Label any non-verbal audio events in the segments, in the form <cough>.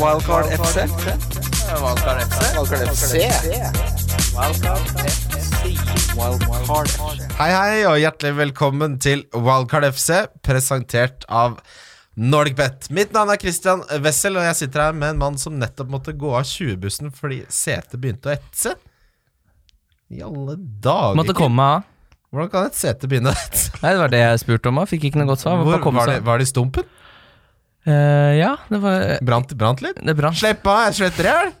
Wildcard FC. Wildcard FC. Wildcard FC. Wildcard FC. Hei, hei, og hjertelig velkommen til Wildcard FC, presentert av NordicBet. Mitt navn er Christian Wessel, og jeg sitter her med en mann som nettopp måtte gå av 20-bussen fordi setet begynte å etse. I alle dager Måtte komme av. Hvordan kan et sete begynne å etse? Nei, det var det jeg spurte om. da. Fikk ikke noe godt svar. Hvor, var, det, var det i stumpen? Eh, ja, det var Brant, brant litt? Det brant. Slipp av, jeg svetter i hjel!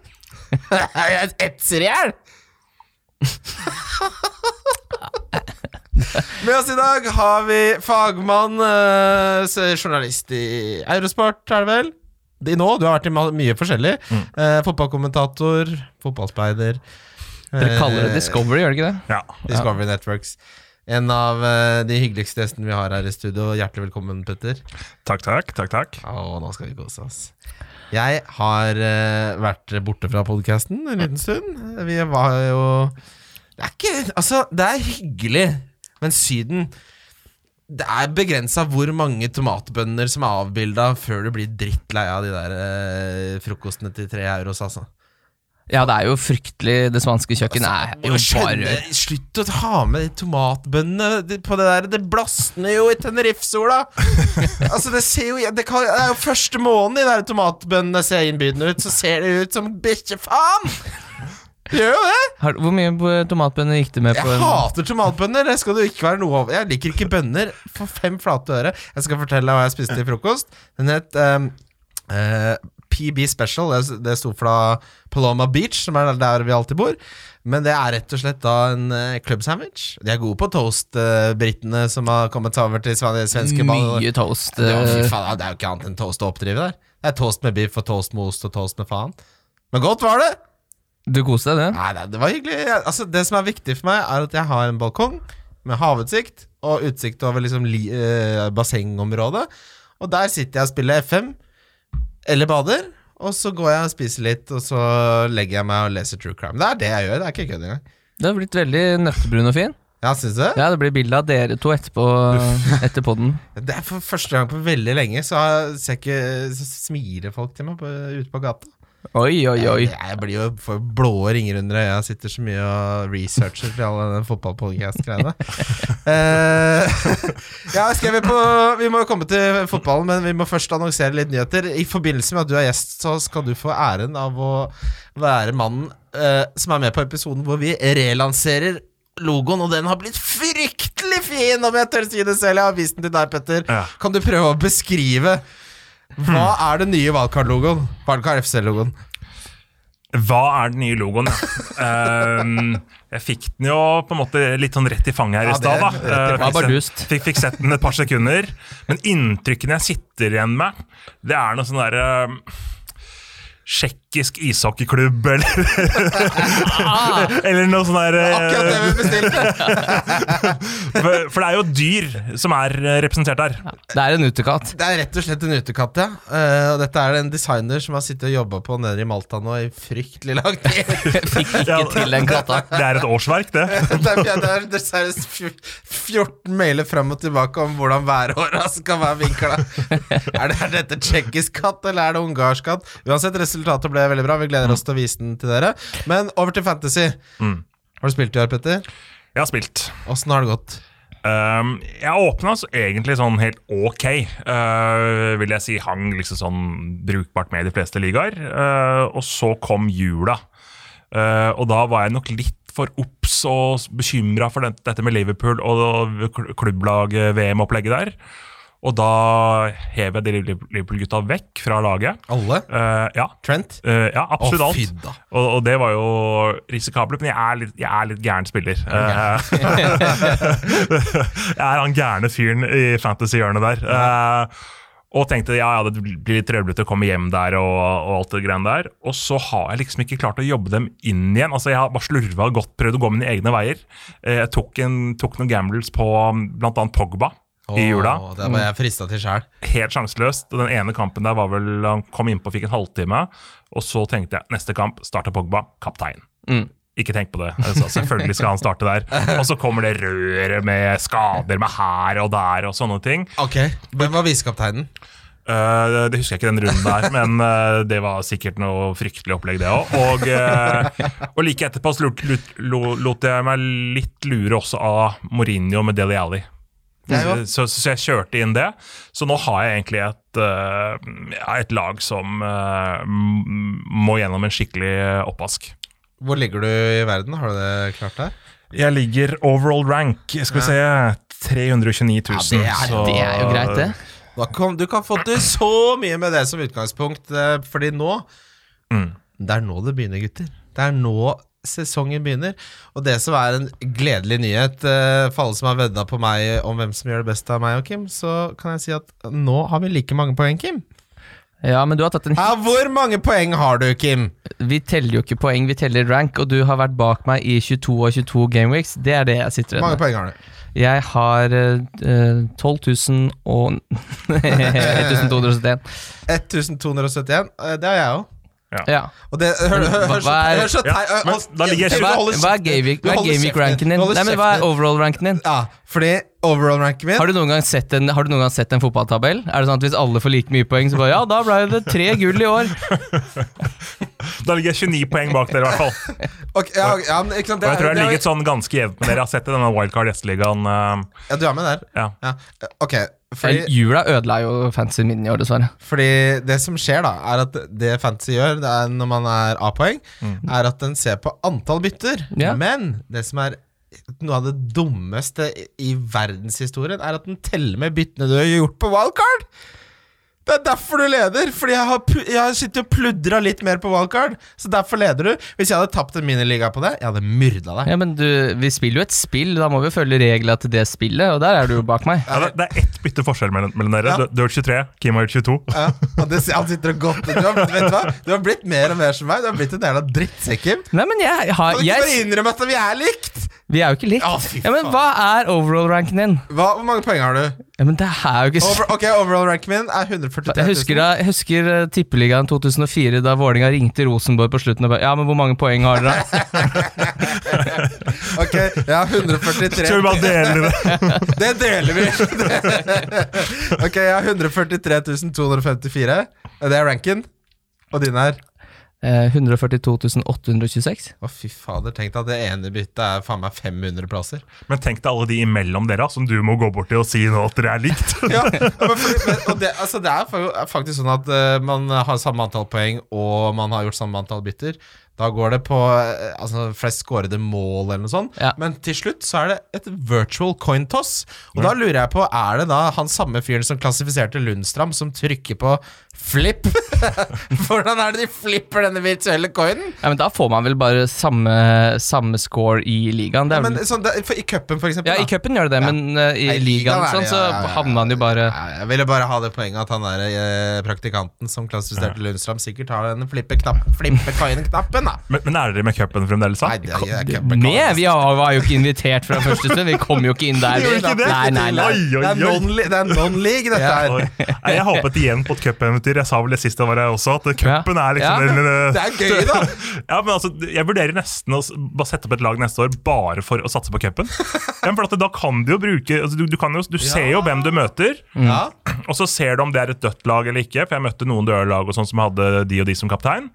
<laughs> jeg etser i hjel! Med oss i dag har vi fagmann, eh, journalist i Eurosport, er det vel? I nå, du har vært i ma- mye forskjellig. Eh, fotballkommentator, fotballspeider. Dere kaller det eh, Discovery, gjør dere ikke det? Ja. Discovery Networks. En av eh, de hyggeligste gjestene vi har her i studio. Hjertelig velkommen, Petter. Takk, takk. takk, takk. Å, nå skal vi kose oss. Jeg har eh, vært borte fra podkasten en liten stund. Vi var jo Det er ikke Altså, det er hyggelig, men Syden Det er begrensa hvor mange tomatbønder som er avbilda før du blir drittlei av de der eh, frokostene til tre euros, altså. Ja, det er jo fryktelig Det spanske kjøkken er jo bare Slutt å ha med de tomatbønnene på det der. Det blasner jo i Tenerife-sola! <laughs> altså, det ser jo det, kan, det er jo første måneden de der tomatbønnene ser innbydende ut, så ser det ut som bikkjefaen! Gjør jo det! har, Hvor mye tomatbønner gikk det med på Jeg hater tomatbønner. Det skal du ikke være noe over. Jeg liker ikke bønner for fem flate øre. Jeg skal fortelle deg hva jeg spiste til frokost. Den het um, eh, PB Special. Det, det sto fra Paloma Beach, som er der vi alltid bor. Men det er rett og slett da en club sandwich. De er gode på toast, uh, britene som har kommet over til svenske ball. mye toast? Det, var, eh, faen, det er jo ikke annet enn toast å oppdrive der. Det er toast med biff og toast med ost og toast med faen. Men godt var det! Du koste deg, det? Nei, nei, det var hyggelig. Altså, det som er viktig for meg, er at jeg har en balkong med havutsikt og utsikt over liksom li, eh, bassengområdet. Og der sitter jeg og spiller FM eller bader. Og så går jeg og spiser litt, og så legger jeg meg og leser True Crime. Det er det jeg gjør. Det er ikke kødd engang. Du har blitt veldig nøttebrun og fin. Ja, synes du? Ja, Det blir bilde av dere to etterpå etter podden. <laughs> Det er for første gang på veldig lenge, så, jeg ser ikke, så smiler folk til meg på, ute på gata. Oi, oi, oi. Jeg, jeg blir jo for blå ringer under øya. Jeg sitter så mye og researcher til alle den fotballpodcast-greiene. uh, <laughs> <laughs> ja, skal vi, på, vi må jo komme til fotballen, men vi må først annonsere litt nyheter. I forbindelse med at du er gjest, så skal du få æren av å være mannen uh, som er med på episoden hvor vi relanserer logoen, og den har blitt fryktelig fin, om jeg tør si det selv. Jeg har vist den til deg, Petter. Ja. Kan du prøve å beskrive hva er den nye Valkar-logoen? Valkar FC-logoen. Hva er den nye logoen? um, jeg fikk den jo på en måte litt sånn rett i fanget her Ja, i stad. da. Eh, fanget. fikk Bare sett- Fikk, fikk sett den et par sekunder. Men inntrykkene jeg sitter igjen med, det er noe sånn derre Tsjekkisk ishockeyklubb, eller <laughs> Eller noe sånt der eh, Akkurat det vi bestilte! <laughs> for, for det er jo dyr som er representert representert Ja, Det er en utekatt. Det er rett og slett en utekatt, ja. Uh, og dette er det en designer som har sittet og jobba på nede i Malta nå i fryktelig lang tid. <laughs> Fikk ikke til den katta. Det er et årsverk, det. det er, det er dessverre fj- 14 mailer frem og tilbake om hvordan værhåra skal være vinkla. er, det, er dette tsjekkisk katt, eller er det ungarsk katt? Uansett, resultatet ble veldig bra. Vi gleder oss til å vise den til dere. Men over til Fantasy. Mm. Har du spilt i år, Petter? Jeg har spilt. Åssen har det gått? Um, jeg åpna altså egentlig sånn helt ok. Uh, vil jeg si hang liksom sånn brukbart med i de fleste ligaer. Uh, og så kom jula. Uh, og da var jeg nok litt for obs og bekymra for dette med Liverpool og kl- klubblag-VM-opplegget der. Og da hev jeg de Liverpool-gutta vekk fra laget. Alle? Uh, ja. Trent? Uh, ja, absolutt Å, alt. Og, og det var jo risikabelt, men jeg er litt, jeg er litt gæren spiller. Okay. <laughs> jeg er han gærne fyren i fantasy-hjørnet der. Uh, og tenkte ja, ja, det blir litt trøblete å komme hjem der og, og alt det greiene der. Og så har jeg liksom ikke klart å jobbe dem inn igjen. Altså Jeg har bare slurva godt, prøvd å gå mine egne veier. Eh, Jeg tok, en, tok noen gambles på bl.a. Pogba. I jula. Det var jeg frista til sjæl. Helt sjanseløst. Den ene kampen der var vel Han kom innpå og fikk en halvtime. Og så tenkte jeg neste kamp starter Pogba, kaptein. Mm. Ikke tenk på det. Altså, selvfølgelig skal han starte der. <laughs> Og så kommer det røret med skader med her og der og sånne ting. Ok, Hvem var visekapteinen? Uh, det husker jeg ikke den runden der, men uh, det var sikkert noe fryktelig opplegg, det òg. Og, uh, og like etterpå så lot, lot, lot jeg meg litt lure også av Mourinho med Deli Alli. Så, så jeg kjørte inn det. Så nå har jeg egentlig et, uh, et lag som uh, må gjennom en skikkelig oppvask. Hvor ligger du i verden? Har du det klart der? Jeg ligger overall rank, skal vi se 329 000. Ja, det er- så- Det er jo greit, det. Du kan få til <clears throat> så mye med det som utgangspunkt, eh, fordi nå Mm. Det er nå det begynner, gutter. Det er nå sesongen begynner. Og det som er en gledelig nyhet eh, for alle som har vedda på meg om hvem som gjør det best av meg og Kim, så kan jeg si at nå har vi like mange poeng, Kim. Ja, men du har tatt en Ja, hvor mange poeng har du, Kim? Vi teller jo ikke poeng, vi teller rank, og du har vært bak meg i 22 og 22 gameweeks. Det er det jeg sitter mange igjen med. poeng har du? Jeg har uh, 12 000 og <laughs> <laughs> 1271. 1271. Eh, Det har jeg òg. Ja. Og det Hør, hør, hør, Hva hør så Hva, er. Gameweek-ranken din? Nei, men Hva er overall-ranken din? Ja, fordi overall-ranken min Har du, noen gang sett en, har du noen gang sett en fotballtabell? Er det sånn at Hvis alle får like mye poeng, så bare ja, da ble det tre gull i år. <laughs> Da ligger jeg 29 poeng bak dere, i hvert fall. <laughs> Ok, ja, ja, men ikke sant, Og jeg tror jeg det er- ligget sånn ganske jevnt med dere. Jeg har sett i denne Wildcard Gjesteligaen. Uh, Ja, du er med der. Ja. Ja. Ok, fordi, Jula ødela jo fancy min i år, dessverre. fordi det som skjer, da, er at det Fantasy gjør det er når man er A-poeng, er at den ser på antall bytter. Ja. Men det som er noe av det dummeste i- i verdenshistorien, er at den teller med byttene du har gjort på wildcard. Det er derfor du leder, fordi jeg har, jeg har sittet og pludra litt mer på wildcard. Så derfor leder du. Hvis jeg hadde tapt en miniliga på det, jeg hadde myrda deg. Ja, men du, Vi spiller jo et spill, da må vi følge reglene til det spillet, og der er du jo bak meg. Ja, det, det er ett bytte forskjell mellom, mellom dere. Ja. Du, du har 23, Kim har 22. Ja, og det, han sitter og godt du har, vet du, hva? du har blitt mer og mer som meg. Du har blitt en jævla drittsekk. Nei, men jeg har Kan du ikke bare innrømme at vi er likt? Vi er jo ikke likt. Å, fy Ja, men faen. Hva er overall-ranken din? Hva, hvor mange poeng har du? Ja, men det er jo ikke så Over, ok, Overall-ranken min er 143 000. Jeg husker, da, jeg husker uh, Tippeligaen 2004, da Vålinga ringte Rosenborg på slutten og bare Ja, men hvor mange poeng har dere? <laughs> Ok, jeg har 143 Skal vi bare dele det? <laughs> Det deler vi! <laughs> ok, jeg har 143 254. Det er ranken. Og din er? Eh, 142 826. Å, fy fader. Tenk deg at det ene byttet er faen meg 500 plasser. Men tenk deg alle de imellom dere som du må gå bort til og si nå at dere er likt. <laughs> ja, men men, og det, altså det er faktisk sånn at uh, man har samme antall poeng, og man har gjort samme antall bytter. Da går det på eh, altså, flest skårede mål eller noe sånt. Ja. Men til slutt så er det et virtual coin toss. Og da lurer jeg på, er det da han samme fyren som klassifiserte Lundstram, som trykker på flip? <laughs> Hvordan er det de flipper denne virtuelle coinen? Ja, men Da får man vel bare samme, samme score i ligaen. Er Men sånn, det, for I cupen, for eksempel. ja, I cupen gjør det det, Ja. men uh, i Nei, i ligaen ligaen sånn, så ja, ja, ja. havner man jo bare Ja, Jeg ville bare ha det poenget at han der eh, praktikanten som klassifiserte Lundstram, sikkert har den flippe-coin-knappen, da. Men, men er dere med cupen fremdeles? da? Nei, det er, jeg, Med! Vi har- var jo ikke invitert fra første stund. Vi kom jo ikke inn der. <laughs> Gjorde ikke det? Nei, nei, nei. Oi, oi, Det er oi. non-li- det er non-league, dette her. Oi. Nei, Jeg håpet igjen på et cupeventyr. Jeg sa vel det sist jeg var her også, at cupen er liksom Ja. den, eh, Det er gøy, da. <laughs> Ja, men altså, Jeg vurderer nesten å s- bare sette opp et lag neste år bare for å satse på cupen. Ja, for at da kan Du jo bruke altså, du, du, kan jo, du ser jo hvem du møter, Ja. og så ser du om det er et dødt lag eller ikke. For jeg møtte noen døde lag og sånn som hadde de og de som kaptein.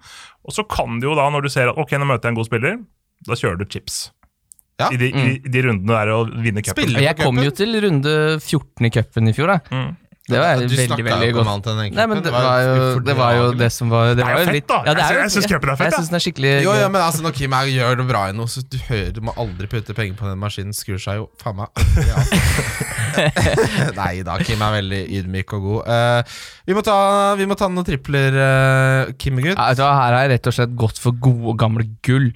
Og så kan du jo da, når du ser at ok, nå møter jeg en god spiller, da kjører du chips. Ja. I, de, mm. I de rundene der å vinne cupen. Jeg kom jo til runde 14 i cupen i fjor, da. Mm. Det var Du veldig, veldig godt. annet enn den Nei, men det var jo det, var jo det som var Det, er jo fett, litt da. Ja, det Jeg er synes- jeg syns cupen er fett, Jeg da. syns den er skikkelig Jo, ja, men altså, når Kim er, gjør det bra i noe, så du hører Du må aldri putte penger på den maskinen. Skrur seg jo faen meg <laughs> ja. <laughs> Nei da, Kim er veldig ydmyk og god. Uh, vi, må ta, vi må ta noen tripler, uh, Kim-gutt. Ja, her har jeg rett og slett gått for gode, gamle gull.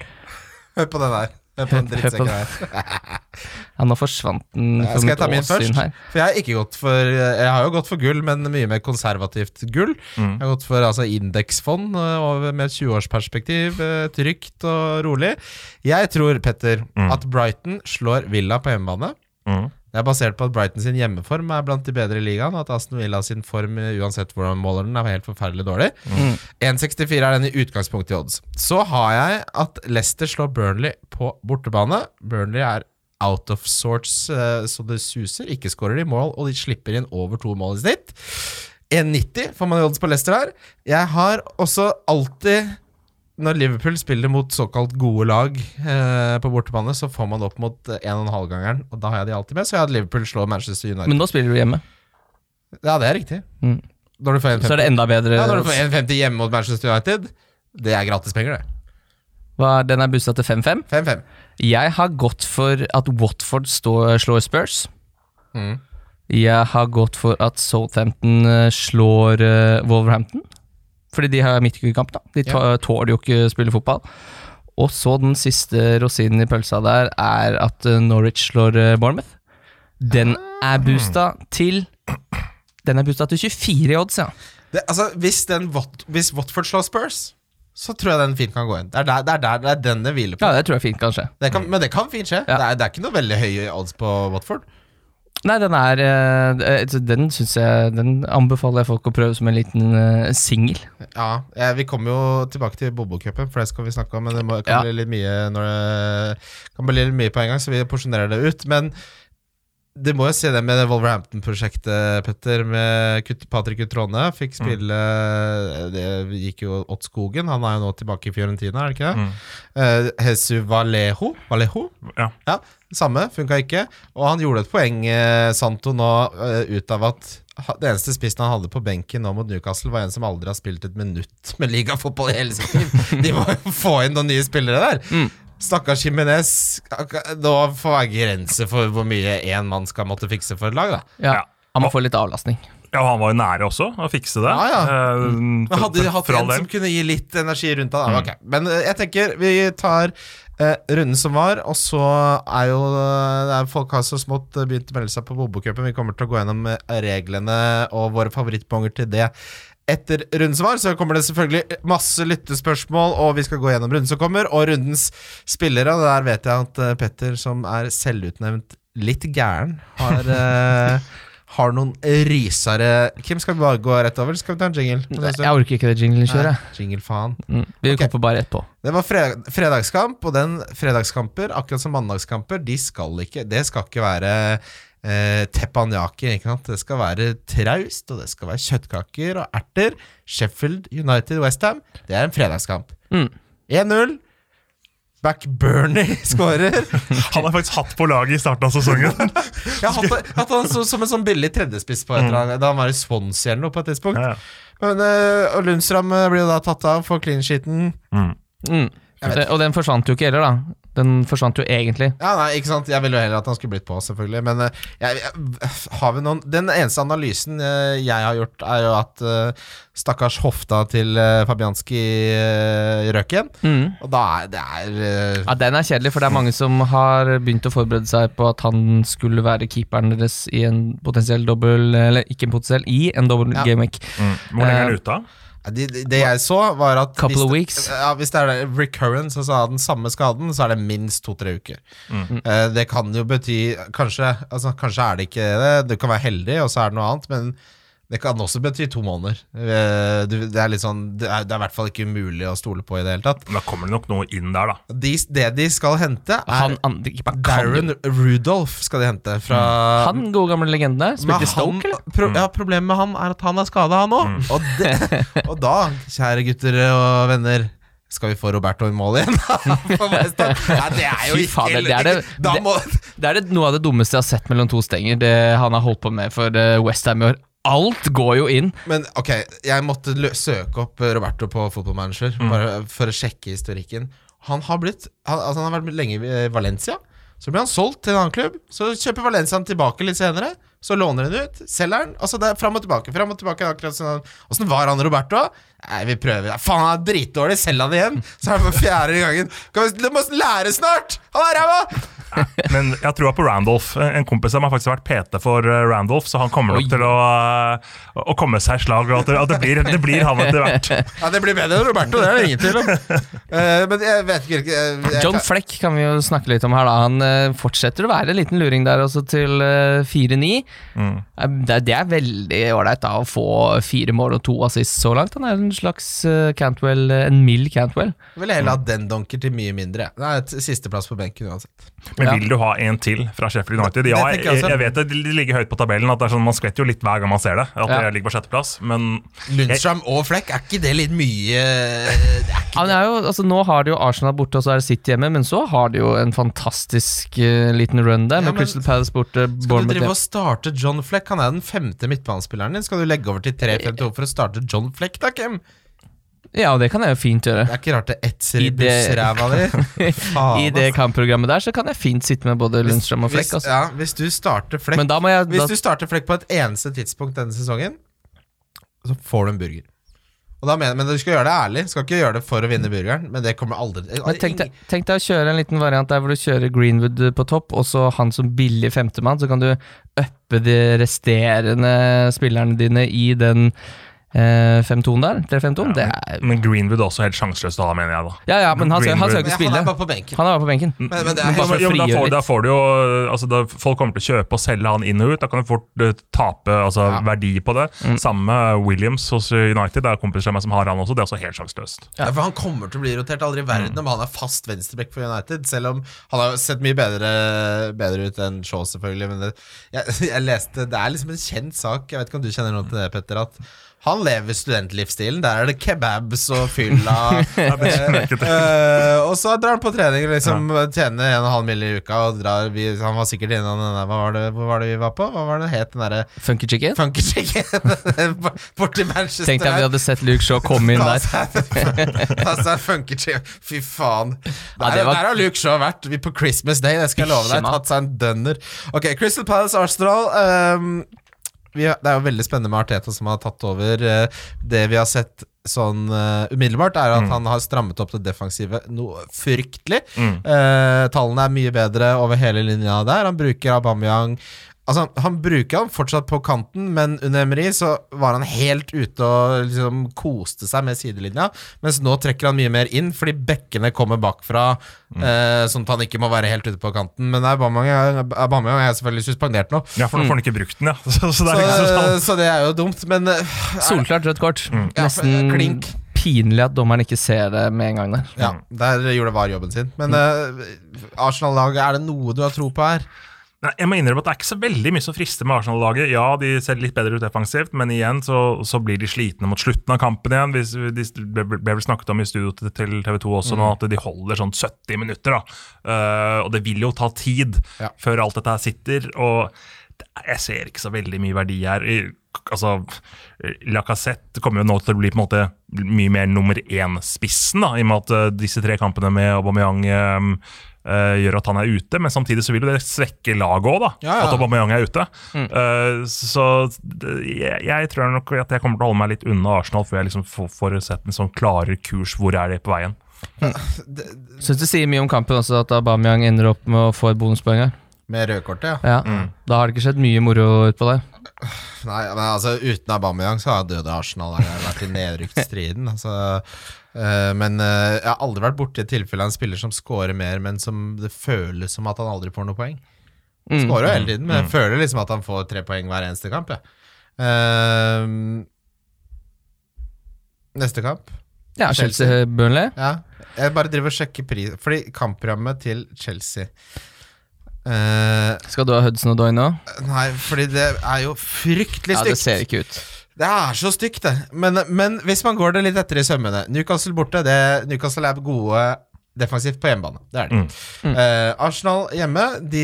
Hør på den der. Hør på den drittsekken her. <laughs> Ja, nå forsvant den for Skal jeg ta min først? her. For jeg har ikke gått for Jeg har jo gått for gull, men mye mer konservativt gull. Mm. Jeg har gått for altså, indeksfond øh, med et 20-årsperspektiv. øh, Trygt og rolig. Jeg tror, Petter, Mm. at Brighton slår Villa på hjemmebane. Mm. Det er basert på at Brighton sin hjemmeform er blant de bedre i ligaen, og at Aston Villa sin form, uansett hvordan man måler den, er helt forferdelig dårlig. Mm. 1,64 er den i utgangspunktet i odds. Så har jeg at Leicester slår Burnley på bortebane. Burnley er out of sorts eh, så det suser. Ikke skårer de mål, og de slipper inn over to mål i snitt. 1,90 får man i odds på Leicester her. Jeg har også alltid når Liverpool spiller mot såkalt gode lag eh, på bortebane, så får man opp mot 1,5-gangeren, og da har jeg de alltid med. Så jeg hadde Liverpool slå Manchester United. Men nå spiller du hjemme, ja, det er riktig. Mm. Når du får 1,50 så er det enda bedre. ja, når du får 1,50 hjemme mot Manchester United, det er gratispenger, det. Hva, den er bussa til 5-5. 5-5. Jeg har gått for at Watford står, slår Spurs. Mm. Jeg har gått for at Southampton eh, slår eh, Wolverhampton. Fordi de har midtkamp, da. De tåler jo ikke spille fotball. Og så den siste rosinen i pølsa der er at eh, Norwich slår eh, Bournemouth. Den er boosta til Den er boosta til 24 i odds, ja. Det, altså, hvis, den, hvis Watford slår Spurs, så tror jeg den fint kan gå inn. Det er, der, det er, der, det er den det hviler på. Ja, det tror jeg fint kan skje. Det kan, men det kan fint skje. Ja. Det, er, det er ikke noe veldig høye odds på Watford. Nei, den er eh, eh, Den syns jeg Den anbefaler jeg folk å prøve som en liten uh, singel. Ja, eh, Vi kommer jo tilbake til Bobo-cupen, for det skal vi snakke om. Men det kan Ja. bli litt mye når det kan bli litt mye på en gang, så vi porsjonerer det ut. Men det må jo se det med Wolverhampton-prosjektet, Petter, med Patrick Utrone. Fikk spille Det gikk jo åt skogen. Han er jo nå tilbake i Fiorentina, er det ikke det? Mm. Uh, Jesu Valejo. Valejo? Ja. Ja, samme, funka ikke. Og han gjorde et poeng, eh, Santo, nå uh, ut av at det eneste spissen han hadde på benken nå mot Newcastle, var en som aldri har spilt et minutt med ligafotball i hele sitt liv. <laughs> De må jo få inn noen nye spillere der. Stakkars Jimenez. Nå får være grenser for hvor mye én mann skal måtte fikse for et lag, da. Ja. Han må få litt avlastning. Ja, han var jo nære også å fikse det. Ja, ja. Mm. For- hadde de hatt en som kunne gi litt energi rundt han, Mm. Okay. Men eh, jeg tenker vi tar eh, runden som var, og så er jo eh, det er Folk har så smått begynt å melde seg på Bobo-cupen. Vi kommer til å gå gjennom reglene og våre favorittponger til det. Etter som så kommer det selvfølgelig masse lyttespørsmål, og vi skal gå gjennom runden som kommer, og rundens spillere. Og der vet jeg at eh, Petter, som er selvutnevnt litt gæren, har uh, har noen rysere Kim, skal vi bare gå rett over? eller Skal vi ta en jingle? Nei, Jeg orker ikke det jinglen-kjøret. Nei, Jingle, faen. Mm. Vi okay. kommer bare etterpå. Det var fred fredagskamp, og den fredagskamper, akkurat som mandagskamper, de skal ikke Det skal ikke være eh, teppanyaki, ikke sant? Det skal være traust, og det skal være kjøttkaker og erter. Sheffield United Westham, det er en fredagskamp. Mm. 1-0. Backburner <laughs> skårer. Han har faktisk hatt på laget i starten av sesongen. <laughs> Jeg har hatt, hatt han som, som en sånn billig tredjespiss på et eller annet, da han var i Swansea eller noe på et tidspunkt. Ja, ja. Men, eh, og Lundstrøm eh, blir jo da tatt av for clean sheeten. Mm. Mm. Og den forsvant jo ikke heller, da. Den forsvant jo egentlig. Ja, nei, ikke sant Jeg ville jo heller at han skulle blitt på, selvfølgelig. Men eh, jeg, jeg, har vi noen Den eneste analysen eh, jeg har gjort, er jo at uh, stakkars hofta til uh, Fabianski uh, røk igjen. Mm. Og da er det er eh, Ja, Den er kjedelig, for det er mange som har begynt å forberede seg på at han skulle være keeperen deres i en potensiell dobbel Eller ikke en potensiell, i en dobbel Ja. gameweek. Mm. Hvor lenge er han ute? Det, det- jeg så, var at hvis det- weeks. Ja, hvis det er recurrence, altså den samme skaden, så er det minst to-tre uker. Eh, det kan jo bety kanskje, altså, kanskje er det ikke det. Du kan være heldig, og så er det noe annet, men det kan også bety to måneder. Eh, det er litt sånn Det er, det er i hvert fall ikke umulig å stole på i det hele tatt. Men Da kommer det nok noe inn der, da. De, det de skal hente, er Han han, kan Darren Rudolph skal de hente fra Han gode gamle legenden der. Spilte i Stoke, eller? pro, ja, Problemet med han er at han er skada, han òg. Og, <laughs> og da, kjære gutter og venner skal vi få Roberto i mål igjen? <laughs> Ja, det er jo Fy ikke fader, det er det- det- Det er det, noe av det dummeste jeg har sett mellom to stenger. Det han har holdt på med for uh, Westham i år. Alt går jo inn. Men ok, jeg måtte søke opp Roberto på fotballmanager mm. Bare for å sjekke historikken. Han har blitt han, altså han har vært lenge i Valencia. Så blir han solgt til en annen klubb. Så kjøper Valencia han tilbake litt senere. Så låner han ut, selger han. Altså det er fram og tilbake. Fram og tilbake akkurat sånn Åssen var han Roberto? Nei, vi prøver. Faen, han er dritdårlig. Selg han igjen. Så er det for fjerde gangen. Du må lære snart! Han er ræva! <laughs> Men jeg tror på Randolph. En kompis av meg har faktisk vært PT for eh, Randolph, så han kommer Oi. nok til å, eh, å komme seg i slag, og at det, blir, det blir han etter hvert. <laughs> Ja, det blir bedre enn Roberto, det er det ingen tvil om. Eh, men jeg vet ikke jeg, jeg, John Fleck kan vi jo snakke litt om her. da Han fortsetter å være en liten luring der også, til eh, 4-9. Mm. Det, det er veldig ålreit å få fire mål og to assist så langt. Han er en slags eh, Cantwell, eh, en mild Cantwell. Jeg ville heller hatt den donker til mye mindre. Det er et sisteplass på benken uansett. Men vil du ha en til fra Sheffield United? Ja, jeg, jeg jeg vet det de ligger høyt på tabellen. At det er sånn, Man skvetter jo litt hver gang man ser det. At Ja. det ligger på sjetteplass Men Lundstrøm og Fleck, er ikke det litt mye det er ikke Ja, det er jo, altså, nå har de jo Arsenal borte, og så er det City hjemme, men så har de jo en fantastisk uh, liten run der, Ja, med men Crystal Palace borte, Skal du drive og starte John Fleck? Han er den femte midtbanespilleren din. Skal du legge over til 3-5-2 for å starte John Fleck, da, Kim? Ja, det kan jeg jo fint gjøre. Det er ikke rart det etser i bussræva di. <laughs> I det kampprogrammet der så kan jeg fint sitte med både Lundstrøm og Fleck. Hvis, Altså. ja, hvis du starter Fleck Men da må jeg Hvis da, du starter Flekk på et eneste tidspunkt denne sesongen, så får du en burger. Mener, men du skal gjøre det ærlig. Skal ikke gjøre det for å vinne burgeren, men det kommer aldri men tenk, deg, tenk deg å kjøre en liten variant der hvor du kjører Greenwood på topp, og så han som billig femtemann, så kan du uppe de resterende spillerne dine i den 5-2-en der. 3-5-2. det er Men Greenwood er også helt sjanseløst å ha, mener jeg. da Ja, ja, men han skal, han skal jo Men Han spille. er bare på benken. Han er bare på benken. Men, men det er Men helt, Jo, men da, får, da får du jo altså, da, Folk kommer til å kjøpe og selge han inn og ut. Da kan du fort uh, tape altså, Ja. verdi på det. Mm. Samme med Williams hos United. Det er kompiser av meg som har han også. Det er også helt sjanseløst. ja, for Han kommer til å bli rotert aldri i verden om han er fast venstreback for United. Selv om han har sett mye bedre, bedre ut enn Shaw, selvfølgelig. Men det, jeg, <laughs> jeg leste Det er liksom en kjent sak, jeg vet ikke om du kjenner noe til det, Petter, at han lever studentlivsstilen. Der er det kebabs og fylla. <laughs> uh, og så drar han på trening og liksom tjener 1,5 mill. i uka. Og drar, vi, han var sikkert innom den der Hva var det, hva var det vi var på? Hva var det het den derre Funky chicken. Funky Chicken? <laughs> Borti Manchester. Tenkte jeg vi hadde sett Luke Shaw komme inn der. en funky chicken. Fy faen. Der, Ja, var- der har Luke Shaw vært Vi på Christmas Day, det skal jeg love deg. Tatt seg en dønner. Ok, Crystal Palace Arsenal. ehm, vi, det er jo veldig spennende med Arteta som har tatt over. eh, det vi har sett sånn eh, umiddelbart, er at han har strammet opp det defensive noe fryktelig. Mm. Eh, tallene er mye bedre over hele linja der. Han bruker Aubameyang Altså, Han bruker han fortsatt på kanten, men under Emery så var han helt ute og liksom koste seg med sidelinja. Mens nå trekker han mye mer inn, fordi bekkene kommer bakfra, eh, sånn at han ikke må være helt ute på kanten. Men Aubameyang er selvfølgelig suspendert nå, Ja, for nå får han ikke brukt den, ja. <laughs> Så, så det er ikke så sånn. så det er jo dumt. Men uh, Solklart rødt kort. Ja, Nesten klink. pinlig at dommeren ikke ser det med en gang der. ja, der gjorde VAR jobben sin. Men eh, Arsenal-laget, er det noe du har tro på her? Nei, Jeg må innrømme at Det er ikke så veldig mye som frister med Arsenal-laget. Ja, de ser litt bedre ut defensivt, men igjen så, så blir de slitne mot slutten av kampen igjen. Hvis, de ble, vel snakket om i studio til, TV 2 også nå, at de holder sånn 70 minutter. da. Uh, og det vil jo ta tid Ja. før alt dette her sitter. og jeg ser ikke så veldig mye verdi her. Altså, Lacassette kommer jo nå til å bli på en måte mye mer nummer én-spissen, da, i og med at eh, disse tre kampene med Aubameyang eh, eh, gjør at han er ute, men samtidig så vil jo det svekke laget òg, da. Ja, ja. At Aubameyang er ute. Eh, så jeg, jeg tror nok at jeg kommer til å holde meg litt unna Arsenal før jeg liksom får, får sett en sånn klarere kurs. Hvor er de på veien? Syns <laughs> det sier mye om kampen også at Aubameyang ender opp med å få et bonuspoeng her. Med rødkortet, ja. Ja. Da har det ikke skjedd mye moro utpå der. Nei, men altså Uten Aubameyang så har jeg det Arsenal vært i nedrykksstriden. Altså, men eh, jeg har aldri vært borti et tilfelle av en spiller som scorer mer, men som det føles som at han aldri får noe poeng. Han Skårer jo hele tiden, men jeg føler liksom at han får tre poeng hver eneste kamp. Ja. Ehm, neste kamp. Ja, Chelsea-Burnley. Ja. Jeg bare driver og sjekker pris Fordi kampprogrammet til Chelsea Eh, Skal du ha Hudson og Doy nå? Nei, fordi det er jo fryktelig stygt. Ja, det ser ikke ut. Det er så stygt, det. Men, men hvis man går det litt etter i sømmene Newcastle borte. Det, Newcastle er gode defensivt på hjemmebane. Det er det. Mm. Eh, Arsenal hjemme, de,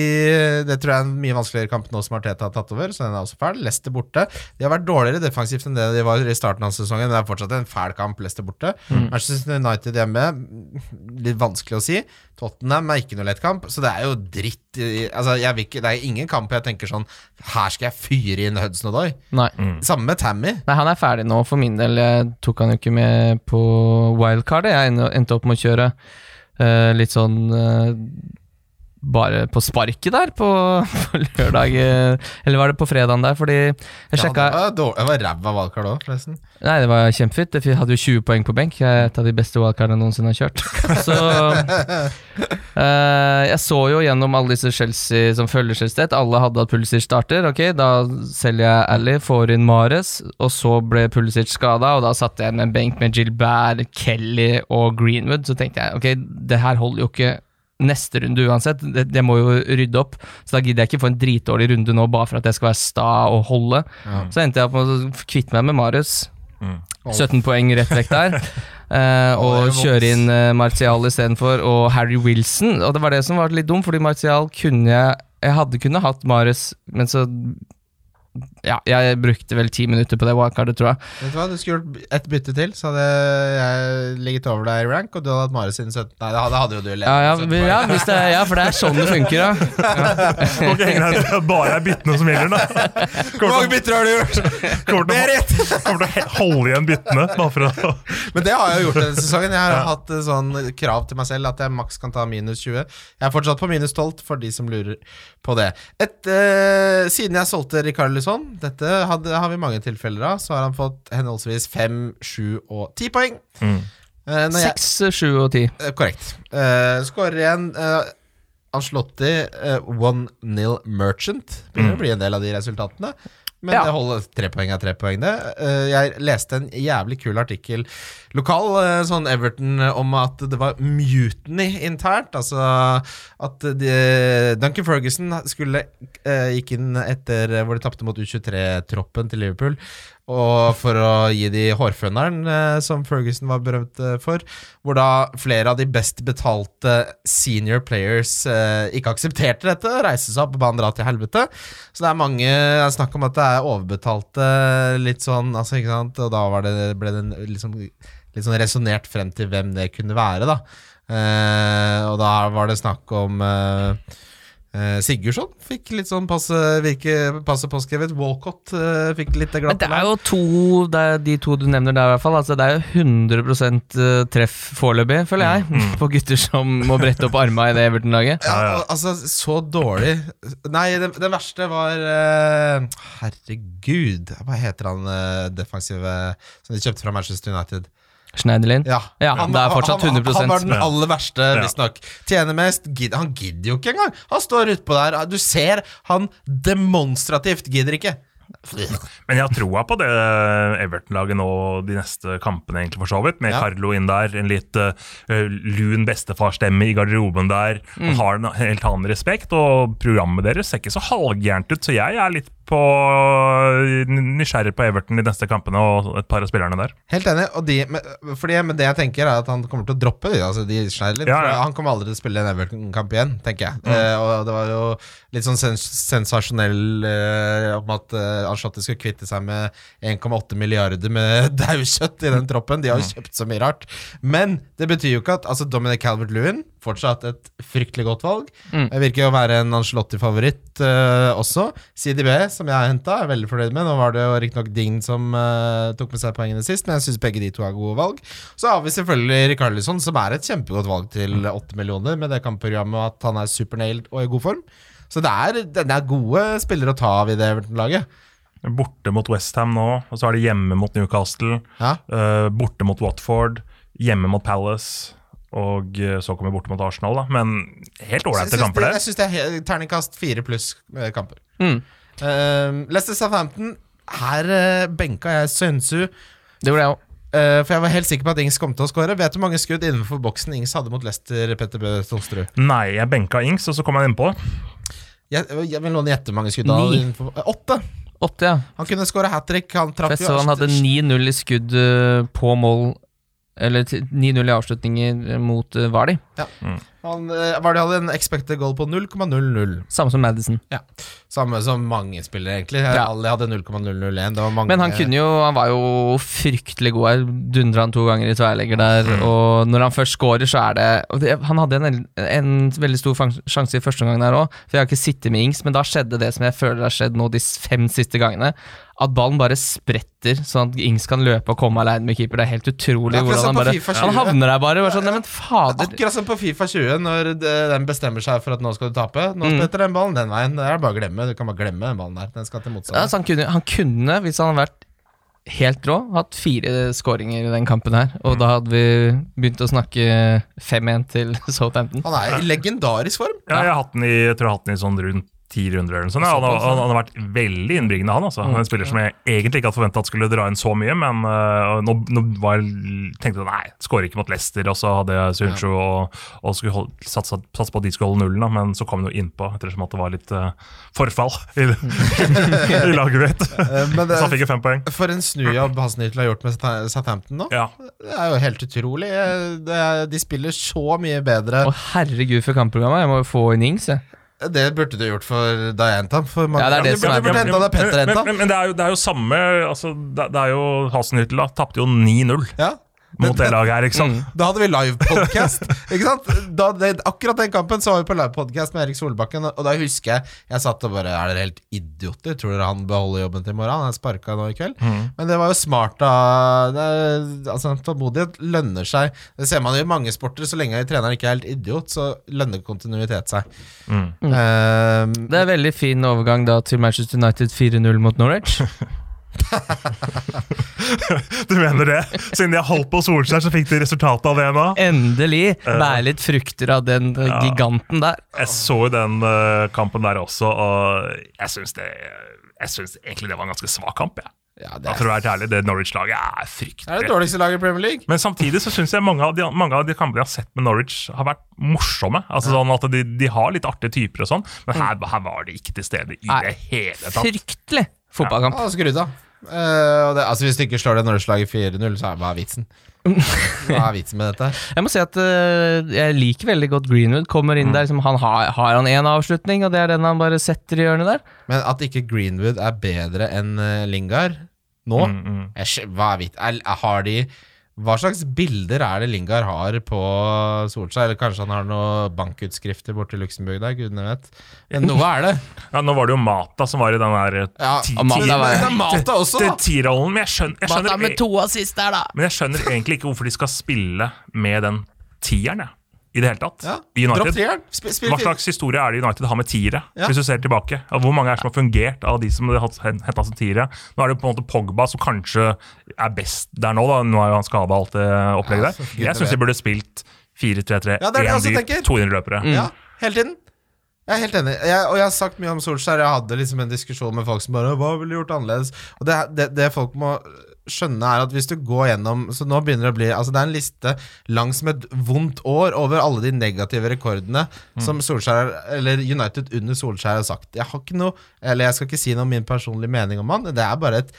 det tror jeg er en mye vanskeligere kamp nå som Arteta har tatt over, så den er også fæl. Leicester borte. De har vært dårligere defensivt enn det de var i starten av sesongen, men det er fortsatt en fæl kamp, Leicester borte. Mm. Manchester United hjemme, litt vanskelig å si. Tottenham er ikke noe lett kamp, så det er jo dritt Altså, jeg vil ikke, det er ingen kamp jeg tenker sånn Her skal jeg fyre inn Hudson Odoi. Nei. Samme med Tammy. Nei, han er ferdig nå for min del. Jeg tok han jo ikke med på wildcard. Jeg endte opp med å kjøre litt sånn eh, bare på sparket der på, på lørdag eh, Eller var det på fredagen der? Fordi jeg Ja, sjekka det var, var ræva valgkart òg, forresten. Nei, det var kjempefint. Jeg hadde jo 20 poeng på benk. Jeg er et av de beste valgkartene jeg noensinne har kjørt. <laughs> Så uh, Jeg så jo gjennom alle disse Chelsea som følger Chelsea, alle hadde at Pulisic starter. Ok, da selger jeg Ally, får inn Mares, og så ble Pulisic skada, og da satte jeg med en benk med Gilbert, Kelly og Greenwood. Så tenkte jeg ok, det her holder jo ikke neste runde uansett. Det, det må jo rydde opp. Så da gidder jeg ikke få en dritdårlig runde nå bare for at jeg skal være sta og holde. Så endte jeg opp med å kvitte meg med Marius. 17 poeng rett vekk der. <laughs> Eh, og kjøre inn uh, Martial istedenfor, og Harry Wilson. Og det var det som var litt dumt, fordi Martial kunne jeg Jeg hadde kunnet hatt Marius, men så Ja, jeg brukte vel ti minutter på det wildcardet, tror jeg. Vet du hva, Du skulle gjort ett bytte til, så hadde jeg ligget over deg i rank, og du hadde hatt Mare siden 17 Nei, det hadde, hadde jo du levd. Ja, ja, ja, hvis det, ja, for det er sånn det funker, ja. <laughs> Ok, greit, det er bare er byttene som gjelder, da. Hvor mange bytter har du gjort? Til, å, kommer til å holde igjen byttene. Bare for å Men det har jeg jo gjort denne sesongen. Jeg har hatt eh, sånn krav til meg selv at jeg maks kan ta minus 20. Jeg er fortsatt på minus 12, for de som lurer på det. Et, uh, siden jeg solgte Rikarlison, dette hadde, har vi mange tilfeller av, så har han fått henholdsvis 5, 7 og 10 poeng. Mm. Eh, Seks, sju og ti. Eh, korrekt. Uh, Skårer igjen uh, Anslotti, uh, 1-0 Merchant. Begynner å bli en del av de resultatene. Men Ja. det holder tre poeng er tre poeng, det. Eh, jeg leste en jævlig kul artikkel lokal, eh, sånn Everton, om at det var mutiny internt. Altså at de, Duncan Ferguson skulle eh, gikk inn etter hvor de tapte mot U23-troppen til Liverpool. Og for å gi de hårføneren eh, som Ferguson var berømt eh, for, hvor da flere av de best betalte senior players eh, ikke aksepterte dette, reiste seg opp og ba han dra til helvete. Så det er mange snakk om at det er overbetalte, litt sånn, altså, ikke sant, og da det, ble det liksom, litt sånn resonnert frem til hvem det kunne være, da. Eh, og da var det snakk om eh, eh, Sigurdsson fikk litt sånn passe, virke, passe påskrevet. Walcott eh, fikk litt glatt. Men det er jo to, er de to du nevner der, i hvert fall. Altså, det er jo 100% treff foreløpig, føler jeg, <laughs> på gutter som må brette opp arma i det Everton-laget. Ja, Ja, ja. altså, så dårlig Nei, det, det verste var eh, Herregud, hva heter han eh, defensive som de kjøpte fra Manchester United? Schneiderlin. Ja, Ja, det er fortsatt han, 100% Han var den aller verste, Ja. visstnok. Tjener mest. Gidder, han gidder jo ikke engang! Han står utpå der. Du ser han demonstrativt gidder ikke. Men jeg har troa på det Everton-laget nå de neste kampene, egentlig for så vidt. Med Ja. Carlo inn der, en litt uh, lun bestefarstemme i garderoben der. Han har en helt annen respekt, og programmet deres ser ikke så halvgærent ut. Så jeg er litt på nysgjerrig på Everton de neste kampene og et par av spillerne der. Helt enig. Og de, med, fordi, men det jeg tenker, er at han kommer til å droppe de, altså de Schneider. Ja, ja. Han kommer aldri til å spille en Everton-kamp igjen, tenker jeg. Eh, og det var jo litt sånn sens sensasjonell eh, om at uh, Anshotti skulle kvitte seg med 1,8 milliarder med <laughs> daukjøtt i den troppen. De har jo kjøpt så mye rart. Men det betyr jo ikke at altså Dominic Calvert-Lewin fortsatt et fryktelig godt valg. Det virker å være en Ancelotti-favoritt uh, også. CDB, som jeg har henta, er veldig fornøyd med. Nå var det jo riktignok Dign som uh, tok med seg poengene sist, men jeg syns begge de to er gode valg. Så har vi selvfølgelig Rikarlisson, som er et kjempegodt valg til åtte millioner, med det kampprogrammet og at han er supernailed og i god form. Så det er, det er gode spillere å ta av i det Everton-laget. Borte mot Westham nå, og så er det hjemme mot Newcastle. Ja. Uh, borte mot Watford, hjemme mot Palace. Og eh, så kommer vi borte mot Arsenal, da. Men helt ålreite kamper, det, jeg synes det er terningkast fire pluss eh, kamper. Mm. Uh, Leicester Southampton. Her uh, benka jeg Sønsu. Det gjorde jeg òg. Uh, for jeg var helt sikker på at Ings kom til å skåre. Vet du hvor mange skudd innenfor boksen Ings hadde mot Leicester, Petter Bø? Nei, jeg benka Ings, og så kom jeg innpå. Jeg, jeg vil noen gjette mange skudd han Ni. innenfor Åtte! Åtte, ja. Han kunne skåre hat trick. Han traff så han hadde 9-0 i skudd på mål Eller 9-0 i avslutninger mot uh, Vardi. Han, uh, Vardy hadde en expected goal på 0,00. Samme som Madison. Samme som mange spillere, egentlig. Ja. Alle hadde 0,001. Det var mange Men han kunne jo Han var jo fryktelig god her. Dundra han to ganger i tverrlegger der. Og når han først scorer, så er det, og det Han hadde en, en veldig stor sjanse i første omgang der òg, for jeg har ikke sittet med Ings, men da skjedde det som jeg føler har skjedd nå de fem siste gangene. At ballen bare spretter, sånn at Ings kan løpe og komme alene med keeper. Det er helt utrolig hvordan han bare Han havner der bare. bare sånn, Neimen, fader Akkurat som på Fifa 20, når den bestemmer seg for at nå skal du tape. Nå Mm. spretter den ballen den veien. Det er bare å glemme. Du kan bare glemme den ballen der. Den skal til ja, motstander. så han, kunne, han kunne, hvis han hadde vært helt rå, hatt fire skåringer i den kampen her. Og da hadde vi begynt å snakke 5-1 til Southampton. Han er i legendarisk form. Ja, jeg har hatt den i, jeg tror jeg har hatt den i sånn rundt ti runder eller noe sånt. Ja, han, har- han, han har vært veldig innbringende, han. altså. En spiller som jeg egentlig ikke hadde forventa skulle dra inn så mye, men uh, nå, nå var jeg, tenkte jeg nei, skårer ikke mot Leicester, og så hadde jeg Suncho og, og skulle hold, satse, satse på at de skulle holde nullen, da, men så kom han jo innpå ettersom at det var litt uh, forfall i, i laget mitt. <laughs> Eh, Men Så han fikk jo fem poeng. for en snujobb Hasnitl har gjort med Southampton nå. Ja. Det er jo helt utrolig. Det er, de spiller så mye bedre. Å herregud, for kampprogrammet. Jeg må jo få inn Ings, jeg. Det burde du gjort for da jeg henta. For Ja, det er det som er problemet. da Petter men, men, men det, er jo, det er jo samme altså, det, det er jo Hasenhyttel da, tapte jo 9-0 Ja. Mot det laget her, ikke sant? Mm. Da hadde vi livepodkast. <laughs> Akkurat den kampen så var vi på livepodkast med Erik Solbakken, og da husker jeg Jeg satt og bare Er dere helt idioter? Tror dere han beholder jobben til i morgen? Han er sparka nå i kveld. Men det var jo smart av Altså, tålmodighet lønner seg. Det ser man jo i mange sporter. Så lenge treneren ikke er helt idiot, så lønner kontinuitet seg. Mm. Ehm, Det er veldig fin overgang da til Manchester United 4-0 mot Norwich. <laughs> <laughs> Du mener det? Siden de har holdt på Solskjær, så fikk de resultatet av det nå? Endelig bære litt frukter av den ja. giganten der. Jeg så jo den eh, kampen der også, og jeg syns det Jeg synes egentlig det var en ganske svak kamp. Jeg. ja, Da er... for å være helt ærlig, Det Norwich-laget er fryktelig. det er det dårligste laget i Premier League. Men samtidig så syns jeg mange av, de, mange av de kampene jeg har sett med Norwich, har vært morsomme. Altså sånn at de, de har litt artige typer og sånn, men her, her var de ikke til stede i Nei. det hele tatt. Fryktelig fotballkamp. Ja, skrudd av. Uh, det, altså Hvis du ikke slår det Norwich-laget 4-0, så er, hva er vitsen? Hva er vitsen med dette? <laughs> Jeg må si at uh, jeg liker veldig godt Greenwood. Kommer inn der, liksom, han har, har han én avslutning, og det er den han bare setter i hjørnet der. Men at ikke Greenwood er bedre enn uh, Lingard nå Mm, mm. jeg, Hva er vit? Er, har de Hva slags bilder er det Lingard har på Solskjær? Eller kanskje han har noen bankutskrifter borte i Luxembourg der? Gudene vet. Men noe er det. <laughs> Ja, nå var det jo Mata som var i den der eh, Ja, ti- Mata var- Mata også, det da! tierrollen, men jeg skjønner, jeg skjønner, med to assist der, da! men jeg skjønner egentlig ikke hvorfor de skal spille med den tieren, jeg. I det hele tatt. Ja, I United. Hva slags historie er det United har med tiere? Ja. Hvis du ser tilbake Hvor mange er som har fungert av de som har henta som tiere? Nå er det på en måte Pogba som kanskje er best der nå. da Nå er jo han skada alt det opplegget Ja, der. Jeg syns de burde spilt 4-3-3, Ja, det er det jeg én også dyp, tenker. to. Ja, hele tiden. Jeg er helt enig. Jeg, og jeg har sagt mye om Solskjær. Jeg hadde liksom en diskusjon med folk som bare Hva ville du gjort annerledes? Og det, det, det folk må skjønne, er at hvis du går gjennom Så nå begynner det å bli Altså, det er en liste langs med et vondt år over alle de negative rekordene som Solskjær Eller United under Solskjær har sagt. Jeg har ikke noe Eller jeg skal ikke si noe om min personlige mening om han. Det er bare et